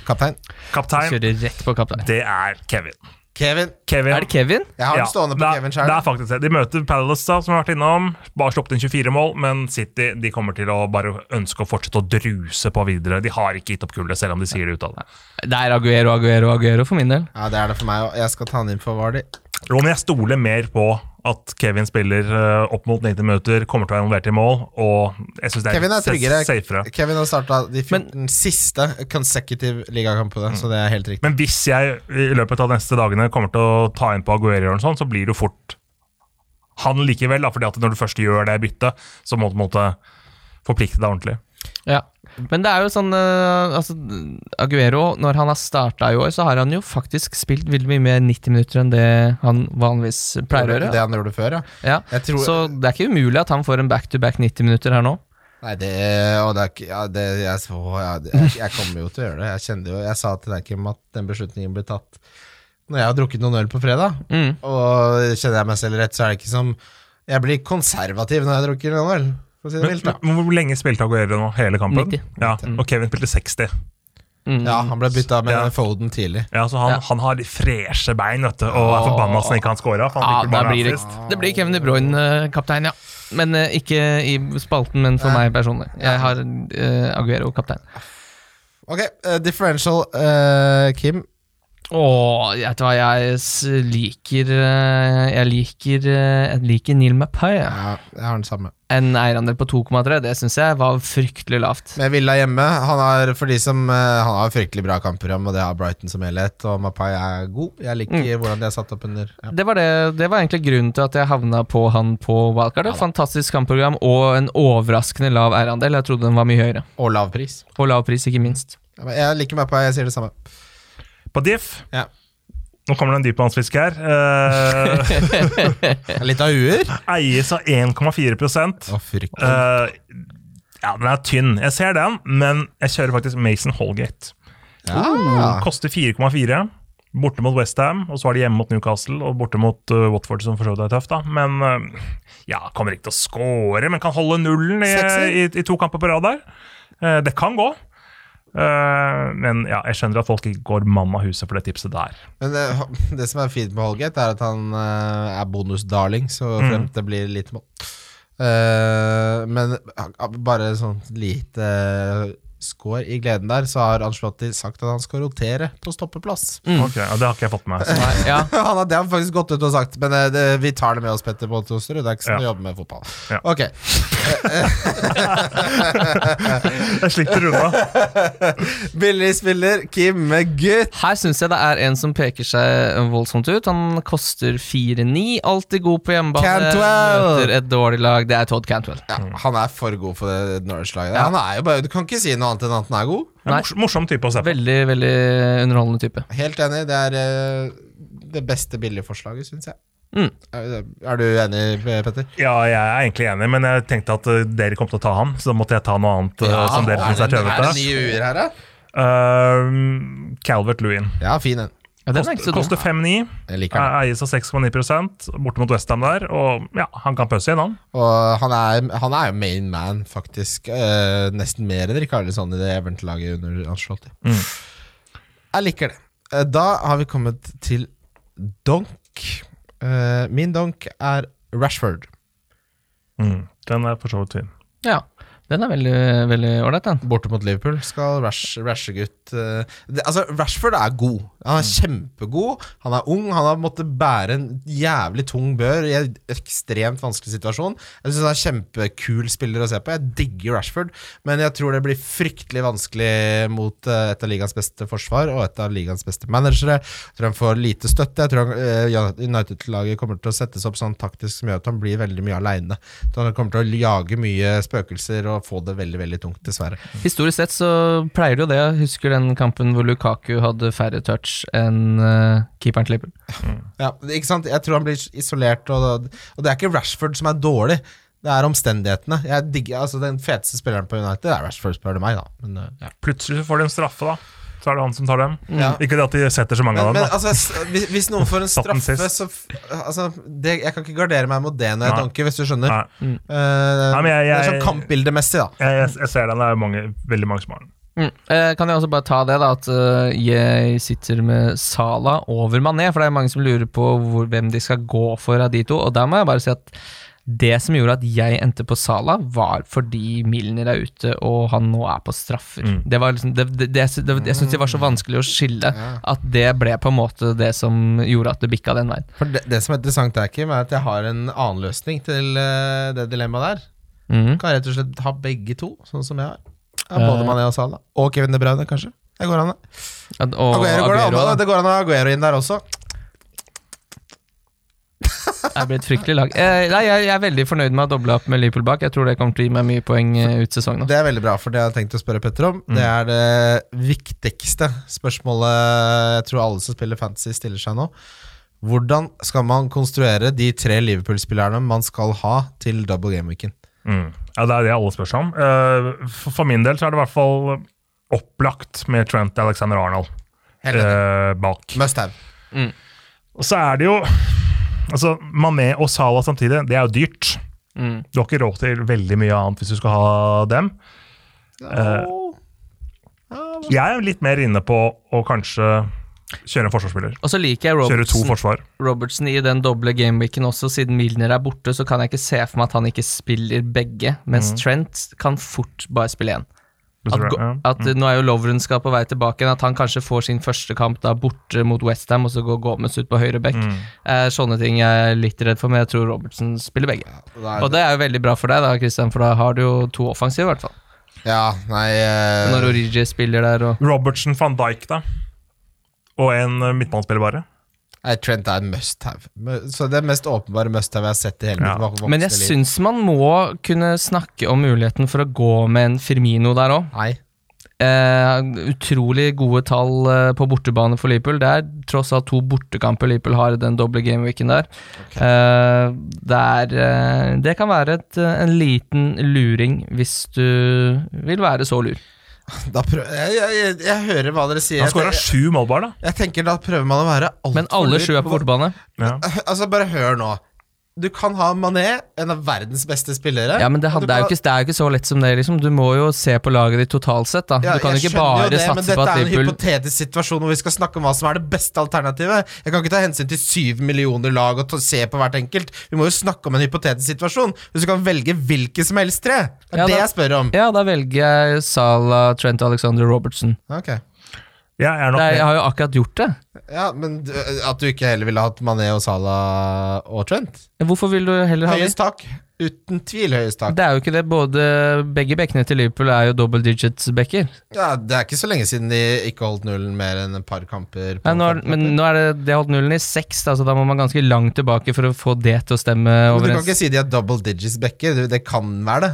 kaptein. Kaptein. Kjører rett på kaptein. Det er Kevin. Kevin. Kevin. Er det Kevin? Jeg har den stående på det, Kevin selv. det er faktisk det. De møter Palace, da, som vi har vært innom. Bare sluppet inn 24 mål, men City de kommer til å bare ønske å fortsette å druse på videre. De har ikke gitt opp kullet, selv om de sier det ut av Det Det er Aguero, Aguero, Aguero for min del. Ja, det er det for meg òg. Jeg skal ta han inn for Vardi. Jo, men jeg stoler mer på at Kevin spiller eh, opp mot 90 minutter, kommer til å være involvert i mål, og jeg synes det er, Kevin er tryggere. safere. Kevin har starta de 14 siste consecutive ligakampene, så det er helt riktig. Men hvis jeg i løpet av de neste dagene kommer til å ta inn på Aguero, og sånn, så blir det jo fort han likevel. Da, fordi at når du først gjør det byttet, så må du på en måte forplikte deg ordentlig. Ja. Men det er jo sånn eh, altså, Aguero, når han har starta i år, så har han jo faktisk spilt veldig mye mer 90 minutter enn det han vanligvis pleier å Det gjøre. han gjorde før, ja. Ja. Jeg tror, Så det er ikke umulig at han får en back-to-back 90 minutter her nå. Nei, det, og det er ikke ja, det, jeg, så, ja, jeg, jeg kommer jo til å gjøre det. Jeg kjenner jo Jeg sa til deg, Kim, at den beslutningen ble tatt når jeg har drukket noen øl på fredag. Mm. Og kjenner jeg meg selv rett, så er det ikke som Jeg blir konservativ når jeg drukker noen øl, for å si det Men, mildt. da hvor lenge spilte Aguero nå? Hele kampen? 90. Ja, Og Kevin spilte 60. Mm. Ja, han ble bytta med Ja. Foden tidlig. Ja, så han, Ja. han har freshe bein vet du, og er forbanna som ikke han scora. Ja, blir det, det blir Kevin De Bruyne eh, kaptein, ja. Men uh, ikke i spalten, men for meg personlig. Jeg har uh, Aguero kaptein. Ok, uh, differential, Kim. Åh, vet du hva, jeg liker eh, Jeg liker eh, Jeg liker Neil Mapai. Ja. Jeg har den samme. En eierandel på 2,3, det syns jeg var fryktelig lavt. Med Villa hjemme. Han har for de som eh, Han har fryktelig bra kampprogram, og det har Brighton som helhet. Og Mapai er god. Jeg liker hvordan de er satt opp under. Ja. Det var, det, det var egentlig grunnen til at jeg havna på han på wildcard. Ja, fantastisk kampprogram og en overraskende lav eierandel. Jeg trodde den var mye høyere. Og lav pris. Og lav pris, ikke minst. Jeg liker Mapai, jeg sier det samme. På diff Ja. Nå kommer det en dypvannsfisk her. <laughs> Uh, Litt av uer? eies av 1,4% uh. Eh, Ja, den er tynn. Jeg ser den, men jeg kjører faktisk Mason Holgate. ja. Koster 4,4. Borte mot Westham, og så har de hjemme mot Newcastle og borte mot uh, Watford, som for så vidt er tøft. da Men uh, ja, kommer ikke til å score, men kan holde nullen i, i, i to kamper på rad der. Uh, det kan gå. Uh, men ja, jeg skjønner at folk ikke går mann av huset for det tipset der. Men det, det som er fint med Holgate, er at han eh, er bonusdarling, så fremt det blir litt mål. Eh, men eh, bare sånn lite score i gleden der, så har Anslotti sagt at han skal rotere på stoppeplass. Ok, ja, Det har ikke jeg fått med meg. ja. <laughs> han har, det har han faktisk gått ut og sagt, men eh, det, vi tar det med oss, Petter Boltoster. Det er ikke sånn å jobbe med fotball. Ja. Ok, <laughs> Jeg slipper unna. <laughs> billig spiller, Kim Gutt. Her syns jeg det er en som peker seg voldsomt ut. Han koster 4-9. Alltid god på hjemmebane. Cantwell! Møter et dårlig lag. Det er Todd Cantwell. Ja, han er for god for det Norwich-laget. Han er jo bare, Du kan ikke si noe annet enn at den er god. Nei. morsom type å se på. Veldig, veldig underholdende type. Helt enig. Det er eh, det beste billigforslaget, syns jeg. Mm. Er, er du enig, Petter? Ja, jeg er egentlig enig, men jeg tenkte at uh, dere kom til å ta han, så da måtte jeg ta noe annet uh, som dere syns er er det nye uer her, da? Uh, Calvert Lewin. Ja, fin en. Ja, den er ikke så dum. Koster 5,9. Jeg liker den. Eies av 6,9 borte mot Westham der. Og ja, han kan pøse inn, han. Og han er, han er jo main man, faktisk. Eh, nesten mer enn Rikarlison i det Everton-laget under Ancelotti. Mm. Jeg liker det. Eh, da har vi kommet til donk. Eh, min donk er Rashford. Mm. Den er for så vidt fin. Ja, den er veldig veldig ålreit, den. Borte mot Liverpool skal Rash, Rashegutt uh, Altså, Rashford er god. Han er kjempegod. Han er ung. Han har måttet bære en jævlig tung bør i en ekstremt vanskelig situasjon. Jeg synes han er kjempekul spiller å se på. Jeg digger Rashford, men jeg tror det blir fryktelig vanskelig mot uh, et av ligaens beste forsvar og et av ligaens beste managere. Jeg tror han får lite støtte. Jeg tror eh, United-laget kommer til å settes opp sånn taktisk som gjør at han blir veldig mye aleine. Han kommer til å jage mye spøkelser og få det veldig, veldig tungt, dessverre. Historisk sett så pleier det jo det. Jeg husker den kampen hvor Lukaku hadde færre touch enn uh, keeperen til Liverpool. Ja, ikke sant? Jeg tror han blir isolert, og, og det er ikke Rashford som er dårlig. Det er omstendighetene. Jeg digger, altså Den feteste spilleren på United er Rashford, spør du meg. da Men, uh, ja. Plutselig får de en straffe, da. Så er det han som tar dem. Ja. Ikke det at de setter så mange Men, av men dem. da. altså, hvis, hvis noen får en straffe, så altså, det, Jeg kan ikke gardere meg mot det når jeg Nei. donker, hvis du skjønner. Nei. Eh, men jeg- Det er sånn kampbildemessig, da. Jeg, jeg, jeg ser den. Det er mange, veldig mange som har den. Mm. Eh, kan jeg også bare ta det, da, at eh, jeg sitter med Sala over Mané, for det er mange som lurer på hvor, hvem de skal gå for av de to, og der må jeg bare si at det som gjorde at jeg endte på Sala, var fordi Milner er ute, og han nå er på straffer. Mm. Det var liksom, det, det, det, det, jeg syns det var så vanskelig å skille at det ble på en måte det som gjorde at det bikka den veien. For det, det som er interessant, er, Kim, er at jeg har en annen løsning til eh, det dilemmaet der. Mm. Kan rett og slett ha begge to, sånn som jeg har. Ja, både Eh. Mané og Sala. Og Kevin De Bruyne, kanskje. Det går an, det. Aguero, Og Aguero, går det, an, det går an å ha Aguero inn der også. Det blir et fryktelig lag. Eh, nei, jeg, jeg er veldig fornøyd med å doble opp med Liverpool bak. Jeg tror det kommer til å gi meg mye poeng eh, ut sesongen. Det er veldig bra, for det jeg har tenkt å spørre Petter om, det er det viktigste spørsmålet jeg tror alle som spiller fantasy, stiller seg nå. Hvordan skal man konstruere de tre Liverpool-spillerne man skal ha til double game-weeken? Mm. Ja, Det er det alle spør seg om. Uh, for, for min del så er det i hvert fall opplagt med Trent Alexander Arnold uh, eh, bak. Must have. Og så er det jo altså Mané og Salah samtidig, det er jo dyrt. Mm. Du har ikke råd til veldig mye annet hvis du skal ha dem. Eh, jeg er litt mer inne på å kanskje kjøre en forsvarsspiller. Og så liker jeg Kjøre to forsvar. Robertson i den doble gameweeken også. Siden Milner er borte, så kan jeg ikke se for meg at han ikke spiller begge, mens Trent kan fort bare spille én. At, go- Ja. at Nå er jo Lovren skal på vei tilbake igjen, at han kanskje får sin første kamp da borte mot Westham, og så går Gomez ut på høyre back. Mm. Eh, sånne ting jeg er litt redd for, men jeg tror Robertsen spiller begge. Da Og det er jo veldig bra for deg, da, Christian, for da har du jo to offensive, i hvert fall. Ja, nei uh... Når Origi spiller der og Robertsen van Dijk, da. Og en eh, midtbanespiller bare. Nei, Trent er en must have. Så det er mest åpenbare must have jeg har sett i hele Ja. mitt Men jeg syns man må kunne snakke om muligheten for å gå med en Firmino der òg. Eh, utrolig gode tall eh, på bortebane for Liverpool. Det er tross alt to bortekamper Liverpool har i den doble gameweeken der. Eh, det, er, eh, det kan være et, eh, en liten luring hvis du vil være så lur. <laughs> Da prøv, jeg, jeg, jeg, jeg hører hva dere sier. Han skåra sju målbar, da. jeg tenker da prøver man å være altfor Men alle sju er på bortebane. Ja. <laughs> Altså, bare hør nå. Du kan ha Mané, en av verdens beste spillere. Ja, men det, det, er ikke, det er jo ikke så lett som det, liksom. Du må jo se på laget ditt totalt sett, da. Ja, du kan jo ikke bare det, satse på at dette er en Liverpool hypotetisk situasjon hvor vi skal snakke om hva som er det beste alternativet. Jeg kan ikke ta hensyn til syv millioner lag og se på hvert enkelt. Vi må jo snakke om en hypotetisk situasjon. Hvis du kan velge hvilke som helst tre. Det er Ja, det da- jeg spør om. Ja, da velger jeg Salah, Trent Alexander Robertson. Ok. Jeg er nok Det er, jeg har jo akkurat gjort det. Ja, men At du ikke heller ville hatt Mané og Salah og Trent? Hvorfor vil du heller ha det? Høyest tak. Uten tvil høyest tak. Det er jo ikke det. Både, begge bekkene til Liverpool er jo double digits-bekker. Ja, det er ikke så lenge siden de ikke holdt nullen mer enn et par kamper. på Nei, nå er- Men nå er det, de har holdt nullen i seks, da, så da må man ganske langt tilbake for å få det til å stemme Men du kan ikke si de er double digits-bekker. Det- Det kan være det.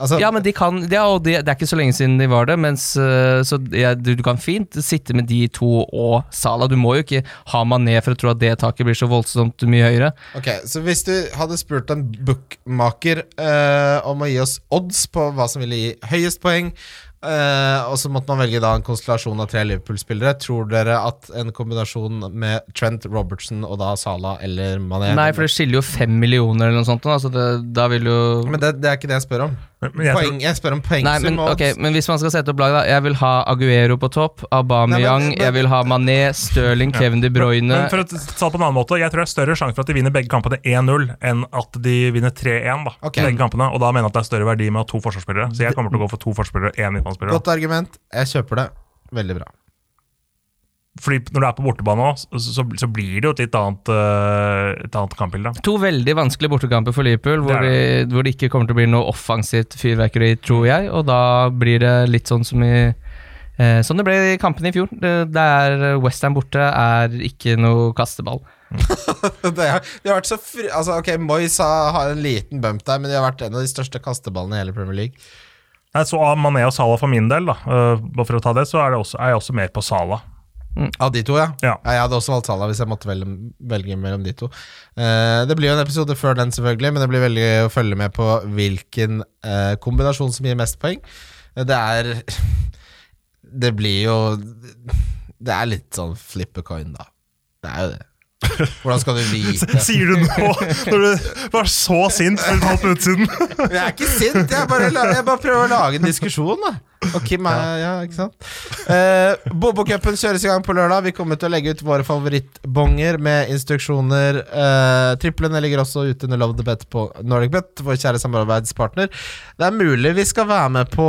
Altså, Ja, men de kan, ja, og det, det er ikke så lenge siden de var det, mens, øh, så ja, du, du kan fint sitte med de to og Sala. Du må jo ikke ha Mané for å tro at det taket blir så voldsomt mye høyere. Ok, Så hvis du hadde spurt en bookmaker eh, om å gi oss odds på hva som ville gi høyest poeng, Uh, og så måtte man velge da en konstellasjon av tre Liverpool-spillere, tror dere at en kombinasjon med Trent Robertson og da Sala eller Mané Nei, for det skiller jo fem millioner eller noe sånt. Altså det, da vil jo Men det, det er ikke det jeg spør om. Men jeg Poeng, jeg spør om Nei, poengsum men, okay, men hvis man skal sette opp lag, da. Jeg vil ha Aguero på topp, Aubameyang, Nei, men- jeg vil ha Mané, Stirling, Kevin De Bruyne men for å ta det på en annen måte, jeg tror det er større sjanse for at de vinner begge kampene 1-0 enn at de vinner 3-1. da, okay. begge kampene, Og da mener jeg at det er større verdi med å ha to forsvarsspillere. Så jeg kommer til å gå for to forsvarsspillere og én midtbanespiller. Godt argument. Jeg kjøper det. Veldig bra. Fordi når du er på bortebane òg, så, så, så blir det jo et litt annet, uh, et annet kampbilde. To veldig vanskelige bortekamper for Liverpool, hvor, Det de, hvor det ikke kommer til å bli noe offensivt fyrverkeri, tror jeg. Og da blir det litt sånn som i eh, Sånn det ble i kampene i fjor. Der det er Westham borte, er ikke noe kasteball. <laughs> det har, de har vært så fri, altså, ok, Moyes har har en liten bump der, men de har vært en av de største kasteballene i hele Premier League. Nei, Så av Mané og Salah for min del, da, uh, for å ta det, så er, det også, er jeg også mer på Salah. Av de to, ja. Ja. Jeg hadde også valgt Salah hvis jeg måtte velge, velge mellom de to. Uh, det blir jo en episode før den, selvfølgelig, men det blir veldig å følge med på hvilken uh, kombinasjon som gir mest poeng. Uh, Det er <laughs> Det blir jo Det er litt sånn flip a coin, da. Det er jo det. Hvordan skal du vite? <laughs> Sier du nå, når du var så sint for et halvt minutt siden? Jeg er ikke sint, jeg bare, jeg bare prøver å lage en diskusjon, da. Og Kim er Ja, ikke sant? Eh, Bobokupen kjøres i gang på lørdag. Vi kommer til å legge ut våre favorittbonger med instruksjoner. Eh, triplene ligger også ute under Love the Bet på NordicBet, vår kjære samarbeidspartner. Det er mulig vi skal være med på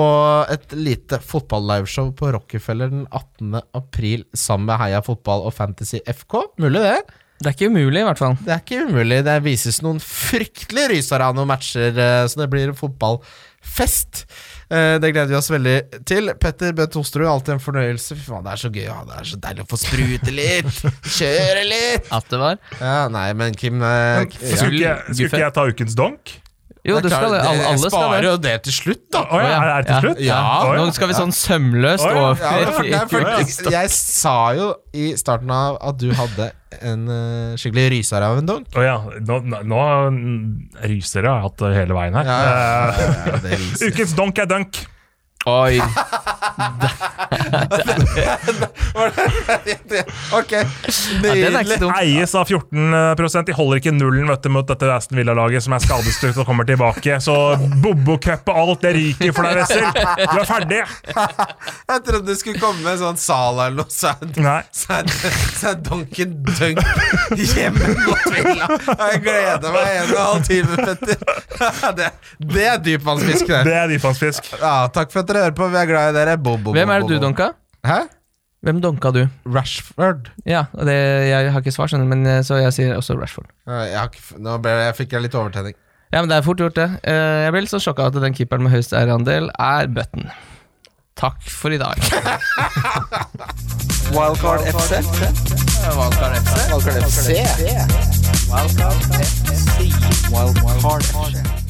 et lite fotball-liveshow på Rockefeller den 18. april sammen med Heia Fotball og Fantasy FK. Mulig, det? Det er ikke umulig, i hvert fall. Det er ikke umulig. Det vises noen fryktelig rysere av noen matcher, eh, så det blir en Eh, det gleder vi oss veldig til. Petter Bø Tosterud, alltid en fornøyelse. Fy faen, det er så gøy. Ja, det er så deilig å få sprute litt. <laughs> Kjøre litt. At det var. Ja, nei, men Kim eh, ja. Skulle ikke, skulle ikke jeg ta ukens donk? Jo, Det skal det. Alle, jeg sparer jo det til slutt, da. Oh, ja, er det til slutt? Ja. Ja. Nå skal vi sånn sømløst oh, ja. over Ja, for, for, jeg sa jo i starten av at du hadde en uh, skikkelig ryser av en donk. Å ja, nå, nå, ryser jeg. Jeg hatt det hele veien her. Ja, ja, ja, ja, det. <laughs> Ukens donk er dunk. Oi. <laughs> ok, nydelig. Ja, Eies av 14 De holder ikke nullen vet du, mot dette Aston Villa-laget som er skadestukt og kommer tilbake. Så Bobo-cup og alt, det ryker for deg, Wessel. Du er ferdig. Jeg trodde det skulle komme en sånn Sala eller noe, så er Duncan Dunk hjemme mot Villa. Jeg gleder meg en og en halv time, Petter. Det, det er dypvannsfisk, det. Det er dypvannsfisk. Ja, takk for at dere hører på. Vi er glad i dere. Bo, bo, Hvem er det du donka? Hæ? Hvem donka du? Rashford. Ja, og det, jeg har ikke svar, skjønner du, men eh, så jeg sier også Rashford. Jeg, har ikke, nå ble, jeg fikk jeg litt overtenning. Ja, men det er fort gjort, det. Eh, Jeg ble litt sånn sjokka at den keeperen med høyest eierandel er Button. Takk for i dag. <laughs> Wildcard FC. Wildcard FC. Wildcard FC. Wildcard FC. Wildcard FC.